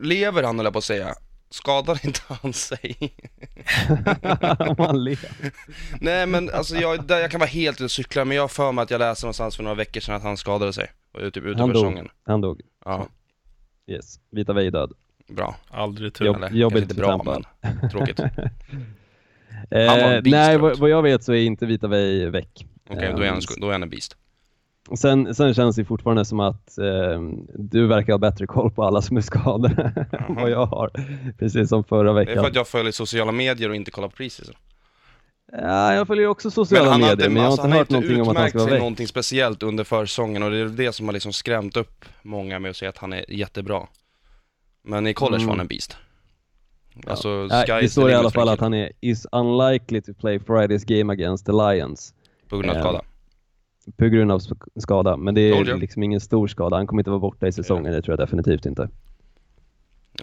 Lever han jag på att säga. Skadar inte han sig? Om han ler. Nej men alltså jag, där, jag kan vara helt ute och cykla, men jag har för mig att jag läste någonstans för några veckor sedan att han skadade sig. Och typ ute Han dog. Han dog. Ja, Yes. Vita är död. bra. Aldrig tur. Jobb- Eller, jobbigt inte bra, Tampa. men tråkigt. Eh, nej, vad, vad jag vet så är inte Vita Vey väck. Okej, då, är han, då är han en beast. Sen, sen känns det fortfarande som att eh, du verkar ha bättre koll på alla som är skadade än vad jag har. Precis som förra Det är veckan. för att jag följer sociala medier och inte kollar på preseason. Ja, jag följer också sociala han medier, hade- men jag har alltså, inte hört någonting om att han ska vara väck. någonting speciellt under försäsongen och det är det som har liksom skrämt upp många med att säga att han är jättebra. Men i college var han en beast. Alltså, Nej, sky det står i alla fall att han är is unlikely to play Fridays game against the Lions På grund av eh, skada. på grund av sk- skada. Men det är liksom ingen stor skada. Han kommer inte vara borta i säsongen, det tror jag definitivt inte.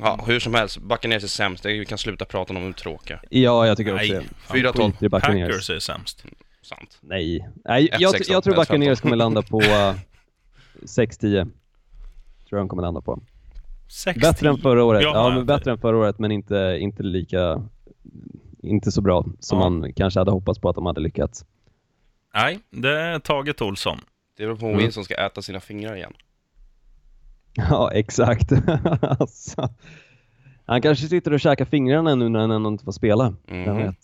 Ja, hur som helst, Buccaneers är sämst. Det- Vi kan sluta prata om hur tråkiga. Ja, jag tycker också Nej, det. fan, 4-12. Skit i Buccaneers. Packers är sämst. Sant. Nej, Nej jag, 1-16, jag tror 1-15. Buccaneers kommer landa på uh, 6-10. Tror jag de kommer landa på. 60. Bättre än förra året. Jaha, ja, men jag- bättre än förra året, men inte, inte lika... Inte så bra som Ja. man kanske hade hoppats på att de hade lyckats. Nej, det är Taget Olsson. Det beror på om Mm. Wilson ska äta sina fingrar igen. Ja, exakt. alltså, han kanske sitter och käkar fingrarna nu när han ändå inte får spela. Mhm. vet?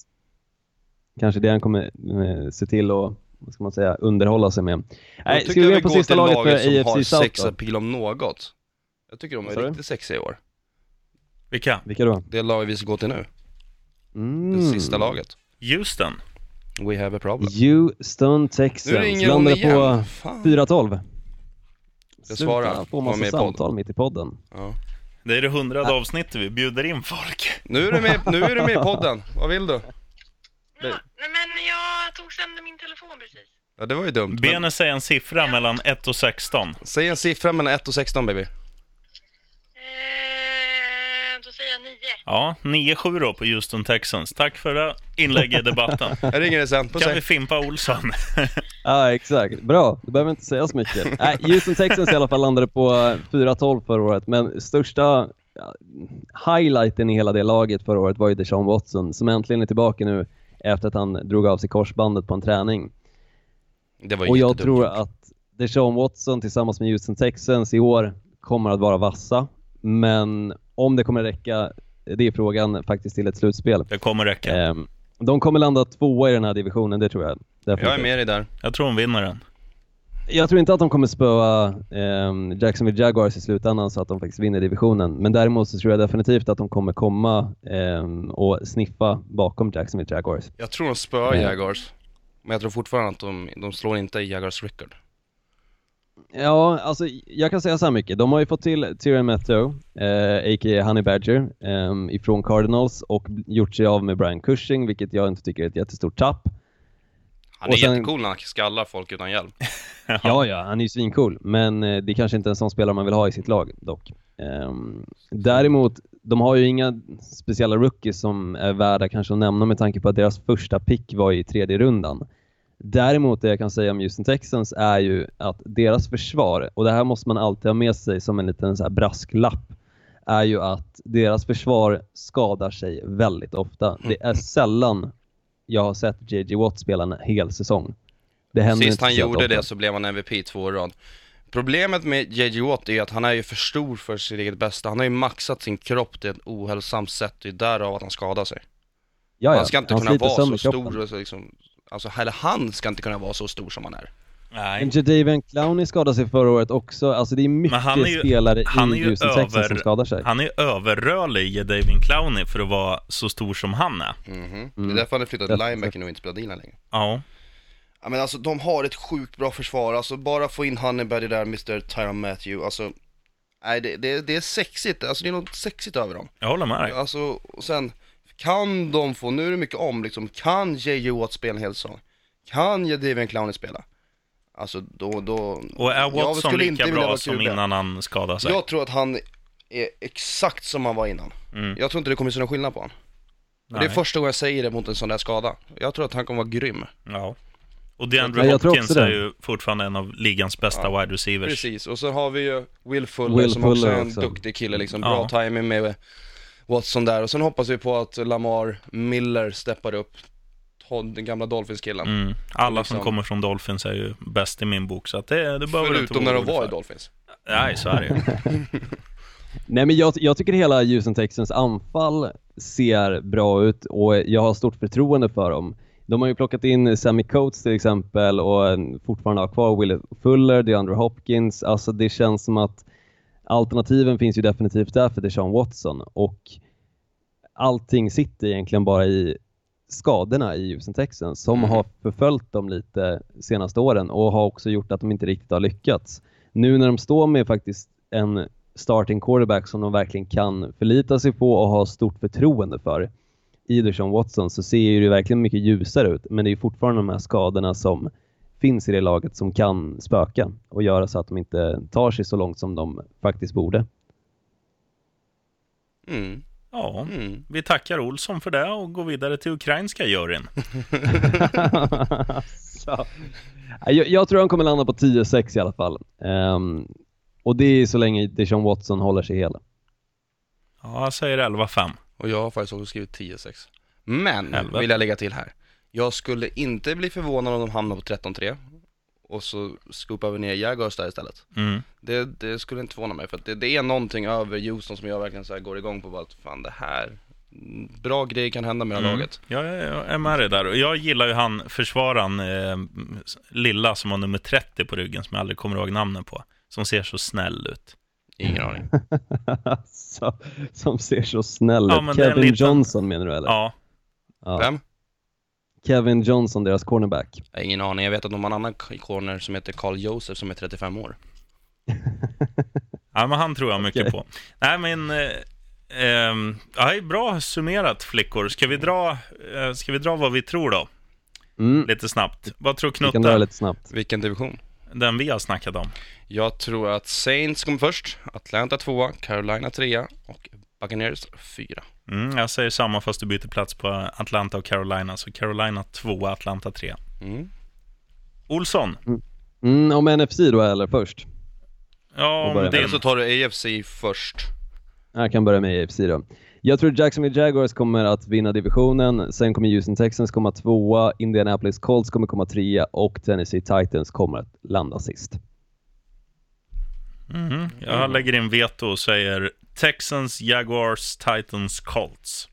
Kanske det han kommer eh, se till att vad ska man säga, underhålla sig med. Nej, ska vi gå vi på går sista till laget laget som för har AFC South sex då? appeal om något. Jag tycker de är riktigt sexiga i år. Vilka? Vilka då? Det laget vi ska gå till nu. Mm. Det sista laget. Houston. We have a problem. Houston Texans. Nu ringer hon Landade igen. på Fan. 4-12. Jag svarar. Få Var massa med i podden. samtal mitt i podden. Ja. Det är det hundrade avsnittet vi bjuder in folk. Nu, är du med, nu är du med i podden. Vad vill du? Ja, nej men jag tog sönder min telefon precis. Ja, det var ju dumt. Men Benet säger en siffra mellan 1 och 16. säg en siffra mellan 1 och 16 baby. Ja, 9-7 då på Houston Texans. Tack för det inlägg i debatten. Jag ringer dig sen. Puss Kan vi hej. fimpa Olsson? Ja, exakt. Bra. Du behöver inte säga så mycket. Nej, Houston Texans i alla fall landade på eh, 4-12 förra året, men största highlighten i hela det laget förra året var ju Deshaun Watson, som äntligen är tillbaka nu efter att han drog av sig korsbandet på en träning. Det var Och jag tror att Deshaun Watson tillsammans med Houston Texans i år kommer att vara vassa, men om det kommer räcka, det är frågan faktiskt till ett slutspel. Det kommer räcka. Ehm, de kommer landa tvåa i den här divisionen, det tror jag. Jag är med dig där. Jag tror hon vinner den. Jag tror inte att de kommer spöa um, Jacksonville Jaguars i slutändan så att de faktiskt vinner divisionen. Men däremot så tror jag definitivt att de kommer komma ehm, och sniffa bakom Jacksonville Jaguars. Jag tror de spöar Ja. Jaguars. Men jag tror fortfarande att de, de slår inte i Jaguars record. Ja, alltså jag kan säga så här mycket. De har ju fått till Tyrion Metro, eh, a.k.a. Honey Badger, ehm, ifrån Cardinals och gjort sig av med Brian Cushing, vilket jag inte tycker är ett jättestort tapp. Han Och är sen- jättecool när han skallar folk utan hjälm. Ja, ja, han är ju svincool, men eh, det är kanske inte en sån spelare man vill ha i sitt lag dock. Ehm, däremot de har ju inga speciella rookies som är värda kanske att nämna med tanke på att deras första pick var i tredje rundan. Däremot det jag kan säga om Houston Texans är ju att deras försvar, och det här måste man alltid ha med sig som en liten så här brasklapp, är ju att deras försvar skadar sig väldigt ofta. Det är sällan jag har sett JJ Watt spela en hel säsong. Det Sist han gjorde ofta. det så blev han MVP två i rad. Problemet med JJ Watt är att han är ju för stor för sitt eget bästa. Han har ju maxat sin kropp till ett ohälsosamt sätt, det är därav att han skadar sig. Ja, ja. Han ska inte kunna sliter vara så kroppen. stor och så liksom, alltså eller han ska inte kunna vara så stor som han är. Nej. Men Jadavian Clowney skadade sig förra året också. Alltså det är mycket han är ju- spelare han är i ju Houston Texans över- som skadar sig. Han är överrörlig, David Clowney, för att vara så stor som han är. Mhm. Mm. Det är därför han har flyttat till nu och inte spelar D-line längre. Ja. Ja men alltså de har ett sjukt bra försvar, alltså bara få in Honeyberry där, Mr. Tyron Matthew, alltså Nej det, det, det är sexigt, alltså det är något sexigt över dem. Jag håller med dig. Alltså, och sen kan de få, nu är det mycket om liksom, kan J.J. Watt spela en hel säsong? Kan Jadavian Clowney spela? Alltså då, då... Och är Jag Watson skulle lika bra som innan han skadade sig? Jag tror att han är exakt som han var innan. Mm. Jag tror inte det kommer se någon skillnad på honom. Det är första gången jag säger det mot en sån där skada. Jag tror att han kommer vara grym. Ja. Och DeAndre Ja, Hopkins också är ju fortfarande en av ligans bästa Ja, wide receivers. Precis, och så har vi ju Will Fuller Will som också Fuller är en också. duktig kille liksom. Ja. Bra timing med Watson där. Och sen hoppas vi på att Lamar Miller steppar upp. Den gamla Dolphins-killen. Mm. Alla som Liksom. kommer från Dolphins är ju bäst i min bok, så att det, det behöver du inte Förutom när de var i. Dolphins. Nej, så är det ju. Nej men jag, jag tycker hela Houston Texans anfall ser bra ut och jag har stort förtroende för dem. De har ju plockat in Sammy Coates till exempel och fortfarande har kvar Will Fuller, DeAndre Hopkins. Alltså det känns som att alternativen finns ju definitivt där för Deshaun Watson och allting sitter egentligen bara i skadorna i Houston Texans som Mm. har förföljt dem lite senaste åren och har också gjort att de inte riktigt har lyckats. Nu när de står med faktiskt en starting quarterback som de verkligen kan förlita sig på och ha stort förtroende för i Deshaun Watson så ser ju det verkligen mycket ljusare ut men det är fortfarande de här skadorna som finns i det laget som kan spöka och göra så att de inte tar sig så långt som de faktiskt borde. Mm. Ja, Mm. vi tackar Olsson för det och går vidare till ukrainska juryn. så. Jag, jag tror han kommer landa på 10-6 i alla fall. Ehm, och det är så länge Deshaun Watson håller sig hel. Ja, jag säger 11-5. Och jag har faktiskt också skrivit 10-6. Men, Helvete. vill jag lägga till här. Jag skulle inte bli förvånad om de hamnar på 13-3. Och så scoopar vi ner Jaguars där istället. Mm. Det, det skulle inte förvåna mig för att det, det är någonting över Houston som jag verkligen så här går igång på bara att fan det här, bra grejer kan hända med det här Mm. laget. Jag, är- jag är med dig där. Och jag gillar ju han försvararen, eh, Lilla, som har nummer 30 på ryggen, som jag aldrig kommer ihåg namnet på. Som ser så snäll ut. Ingen aning. så, som ser så snäll Ja, ut. men det är en Kevin liten- Johnson menar du eller? Ja, Ja. Vem? Kevin Johnson, deras cornerback. Jag har ingen aning, jag vet att de har en annan corner som heter Carl Joseph som är 35 år. ja men han tror jag mycket Okej. på. Nej, men... Eh, ehm, ja, bra summerat, flickor. Ska vi, dra, eh, ska vi dra vad vi tror då? Mm. Lite snabbt. Vad tror Vi kan dra Knutte? lite snabbt. Vilken division? Den vi har snackat om. Jag tror att Saints kommer först, Atlanta tvåa, Carolina trea och Buccaneers fyra. Mm, jag säger samma fast du byter plats på Atlanta och Carolina. Så Carolina 2, Atlanta 3. Mm. Olsson, Mm, om NFC då eller först? ja, om din. så tar du AFC först. Jag kan börja med AFC då. Jag tror Jacksonville Jaguars kommer att vinna divisionen, sen kommer Houston Texans komma tvåa, Indianapolis Colts kommer komma trea och Tennessee Titans kommer att landa sist. Mhm, Jag lägger in veto och säger Texans, Jaguars, Titans, Colts.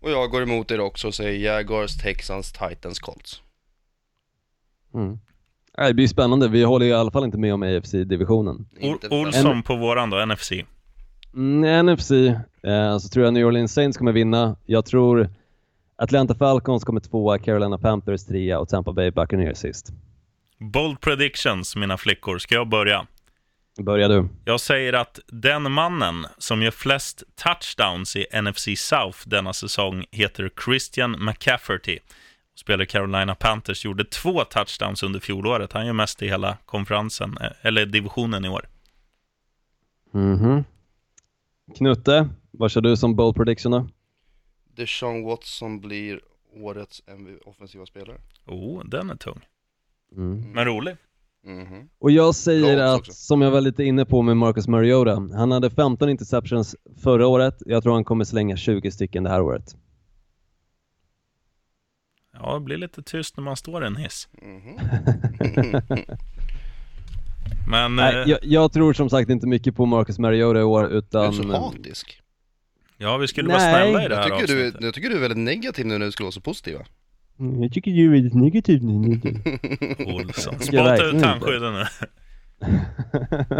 Och jag går emot er också och säger Jaguars, Texans, Titans, Colts. Mm. Ja, Det blir spännande, vi håller i alla fall inte med om AFC-divisionen. Olsson på våran då, NFC. Mm, NFC eh, så tror jag New Orleans Saints kommer vinna. Jag tror Atlanta Falcons kommer tvåa, Carolina Panthers trea och Tampa Bay Buccaneers sist. Bold predictions, mina flickor. Ska jag börja? Börja du. Jag säger att den mannen som gör flest touchdowns i NFC South denna säsong heter Christian McCafferty. Spelar Carolina Panthers, gjorde två touchdowns under fjolåret. Han gör mest i hela konferensen, eh, eller divisionen i år. Mhm. Knutte, Vad kör du som bold prediction då? Deshaun Watson blir årets MV offensiva spelare. Oh, den är tung. Mm. Men rolig. Mhm. Och jag säger Bra att, också. som jag var lite inne på med Marcus Mariota, han hade 15 interceptions förra året. Jag tror han kommer slänga 20 stycken det här året. Ja, det blir lite tyst när man står i en hiss. Mhm. Men Nej, eh, jag, jag tror som sagt inte mycket på Marcus Mariota i år, Du är utan... så hatisk. ja, vi skulle vara Nej. snälla i det Jag här tycker, du, avsnittet. jag tycker du är väldigt negativ nu när du skulle vara så positiv va? Mm, Jag tycker du är väldigt negativ nu. Olsson. Jag Spotta ut tandskydden nu.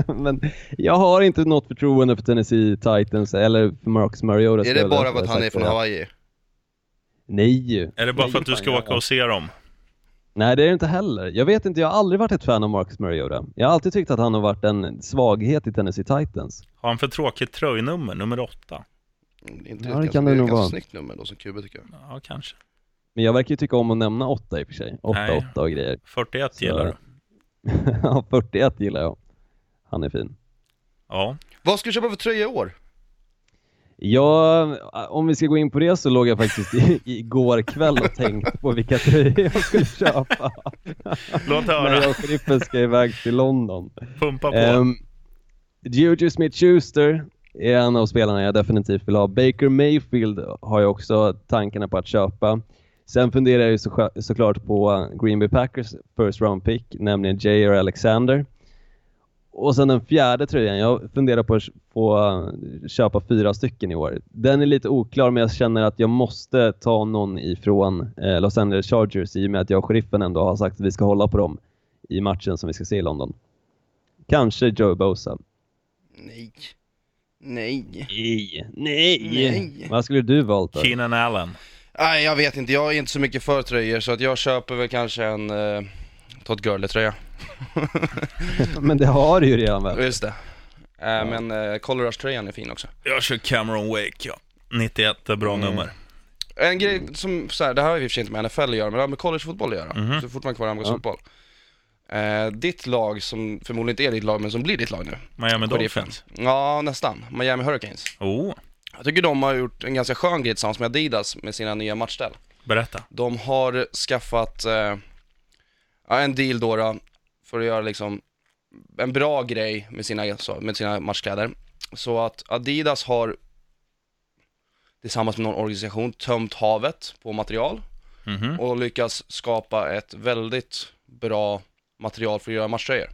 Men jag har inte något förtroende för Tennessee Titans eller för Marcus Mariota. Är det bara för att han är från. Hawaii? Nej. Är det bara Nej, för att du ska åka och se dem? Nej, det är det inte heller. Jag vet inte, jag har aldrig varit ett fan av Marcus Mariota. Jag har alltid tyckt att han har varit en svaghet i Tennessee Titans. Har han för tråkigt tröjnummer, nummer åtta? Mm, Inte Ja, det kan det det är nog ett ganska vara. snyggt nummer då som QB tycker jag. Ja, kanske. Men jag verkar ju tycka om att nämna åtta i och för sig. Åtta, Nej. åtta och grejer. 41 Så- gillar du. ja, 41 gillar jag. Han är fin. Ja. Vad ska du köpa för tröja i år? Ja, om vi ska gå in på det så låg jag faktiskt i, igår kväll och tänkte på vilka tröjor jag skulle köpa. Låt När höra. jag och Frippen ska iväg till London. Pumpa på. Um, Juju Smith-Schuster är en av spelarna jag definitivt vill ha. Baker Mayfield har jag också tankarna på att köpa. Sen funderar jag ju så, såklart på Green Bay Packers first round pick, nämligen J.R. Alexander. Och sen den fjärde tröjan, jag funderar på att få köpa fyra stycken i år. Den är lite oklar men jag känner att jag måste ta någon ifrån eh, Los Angeles Chargers i och med att jag och sheriffen ändå har sagt att vi ska hålla på dem i matchen som vi ska se i London. Kanske Joe Bosa. Nej. Nej. Nej, nej. Nej. Vad skulle du valt då? Keenan Allen. Nej, jag vet inte. Jag är inte så mycket för tröjor så att jag köper väl kanske en uh, Todd Gurley-tröja. Men det har du ju redan väl? Just det. Uh, Men uh, Colorage-tröjan är fin också. Jag kör Cameron Wake, ja. 91 är bra Mm. nummer. En grej som, så här, det här har i och för sig inte med NFL att göra, men det har med collegefotboll att göra. Mhm. Så fort man kvar amerikansk fotboll. Eh, ditt lag, som förmodligen inte är ditt lag, men som blir ditt lag nu. Miami. Dolphins. Ja, nästan. Miami Hurricanes. Oh, Jag tycker de har gjort en ganska skön grej tillsammans med Adidas med sina nya matchställ. berätta. De har skaffat eh, en deal då, då för att göra liksom en bra grej med sina, med sina matchkläder. Så att Adidas har tillsammans med någon organisation tömt havet på material Mhm. och lyckas skapa ett väldigt bra material för att göra matchtröjor.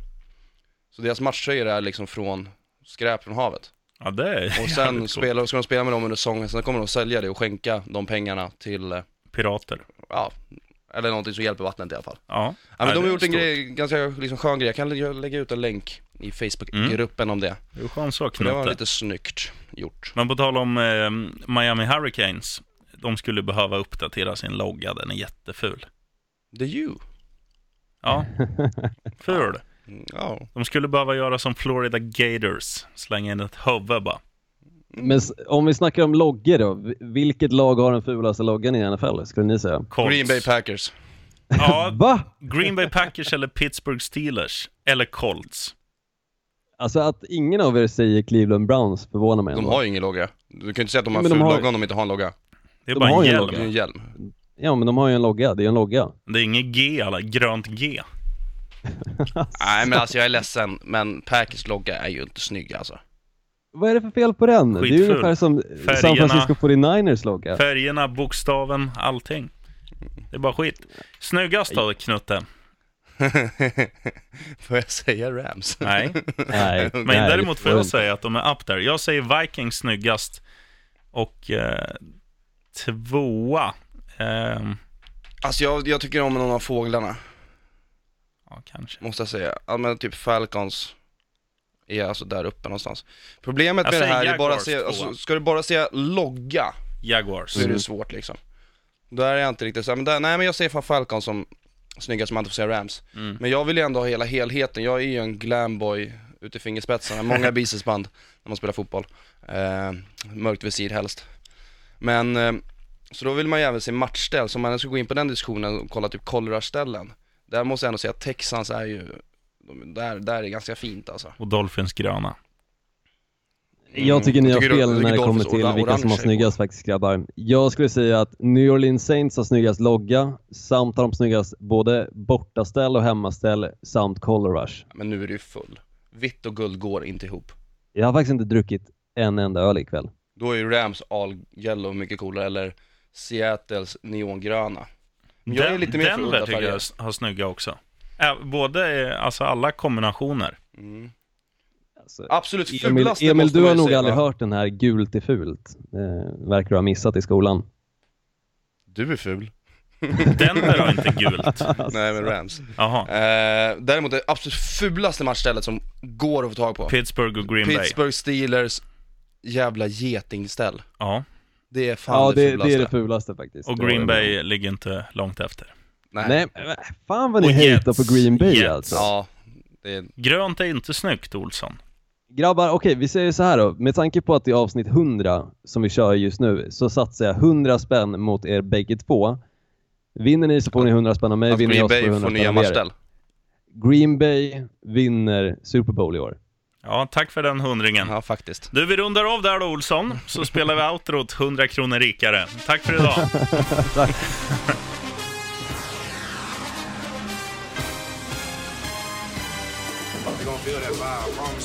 Så deras matchtröjor är liksom från skräp från havet. Ja, det är Och sen spelar, ska de spela med dem under säsongen, sen kommer de sälja det och skänka de pengarna till, eh, Pirater. ja, eller någonting som hjälper vattnet i alla fall. Ja. Ja, men Nej, de det har är gjort en stort. grej, ganska liksom skön grej. Jag kan lä- lägga ut en länk i Facebookgruppen om det. Det är skön sak, För det var lite snyggt gjort. Men på tal om eh, Miami Hurricanes. De skulle behöva uppdatera sin logga, den är jätteful. The you. Ja, ful. Ja. De skulle behöva göra som Florida Gators, slänga in ett huvud bara. Men om vi snackar om loggor då, vi- vilket lag har den fulaste loggan i NFL skulle ni säga? Colts. Green Bay Packers. Ja, Va? Green Bay Packers eller Pittsburgh Steelers. Eller Colts. Alltså att ingen av er säger Cleveland Browns förvånar mig De ändå. har ju ingen logga. Du kan ju inte säga att de har Men en de ful har- logga om de inte har en logga. Det är De bara har en hjälm. En hjälm. Ja men de har ju en logga, det är en logga. Det är inget G, alla. grönt G. Nej men alltså jag är ledsen, men Packers logga är ju inte snygg alltså. Vad är det för fel på den? Det är ju ungefär som San Färgerna. Francisco 49ers logga. Färgerna, bokstaven, allting. Det är bara skit. Snyggast då, Knutte? Får jag säga Rams? Nej. Nej, Men nej, däremot får jag säga att de är up there. Jag säger Vikings snyggast. Och eh, tvåa. ehm, Alltså jag, jag tycker om någon av fåglarna, ja, kanske. måste jag säga. Ja men typ Falcons är alltså där uppe någonstans. Problemet Jag med det säger här är bara Jaguars se, alltså, ska du bara säga logga Jaguars. så är Mm. det svårt liksom. Där är jag inte riktigt så men där, nej men jag säger fan Falcons som snyggast som man inte får säga Rams. Mm. Men jag vill ju ändå ha hela helheten, jag är ju en glamboy ut i fingerspetsarna, många bicepsband när man spelar fotboll. Eh, mörkt visir helst. Men, eh, så då vill man ju även se matchställ, så om man ska gå in på den diskussionen och kolla typ colorage-ställen. Där måste jag ändå säga att Texans är ju, de- där, där är ganska fint alltså. Och Dolphins gröna. Jag tycker ni har Mm. Tycker fel när det kommer till vilka som har snyggast faktiskt grabbar. Jag skulle säga att New Orleans Saints har snyggast logga, samt har de snyggast både bortaställ och hemmaställ, samt color rush. Men nu är du ju full. Vitt och guld går inte ihop. Jag har faktiskt inte druckit en enda öl ikväll. Då är ju Rams all yellow mycket coolare, eller Seattles neongröna. Men jag är lite mer för udda tycker färger. jag har snygga också. Både, eh, alltså alla kombinationer. Mm. Alltså, Absolut Emil, fulaste Emil måste du har nog säga, aldrig va? hört den här gult är fult. Eh, verkar du ha missat i skolan. Du är ful. Denver har inte gult. Nej men Rams. Jaha. Eh, däremot det absolut fulaste matchstället som går att få tag på. Pittsburgh och Green Bay. Pittsburgh Steelers jävla getingställ. Ja, Det är fan Ja, det, det, fulaste. det är det fulaste faktiskt. och Det Green Bay ligger inte långt efter. Nej. Nej, fan vad ni hatar på Green Bay Jets. alltså. Ja, det är... Grönt är inte snyggt, Olsson. Grabbar, okej vi säger så här då. Med tanke på att det är avsnitt 100 som vi kör just nu så satsar jag 100 spänn mot er bägge två. Vinner ni så får ni 100 spänn av mig, vinner jag Green så får Bay jag 100 får nya spänn av er. Green Bay vinner Super Bowl i år. Ja, tack för den hundringen. Ja, faktiskt. Du, vi rundar av där då, Olsson, så spelar vi outrot 100 kronor rikare. Tack för idag. They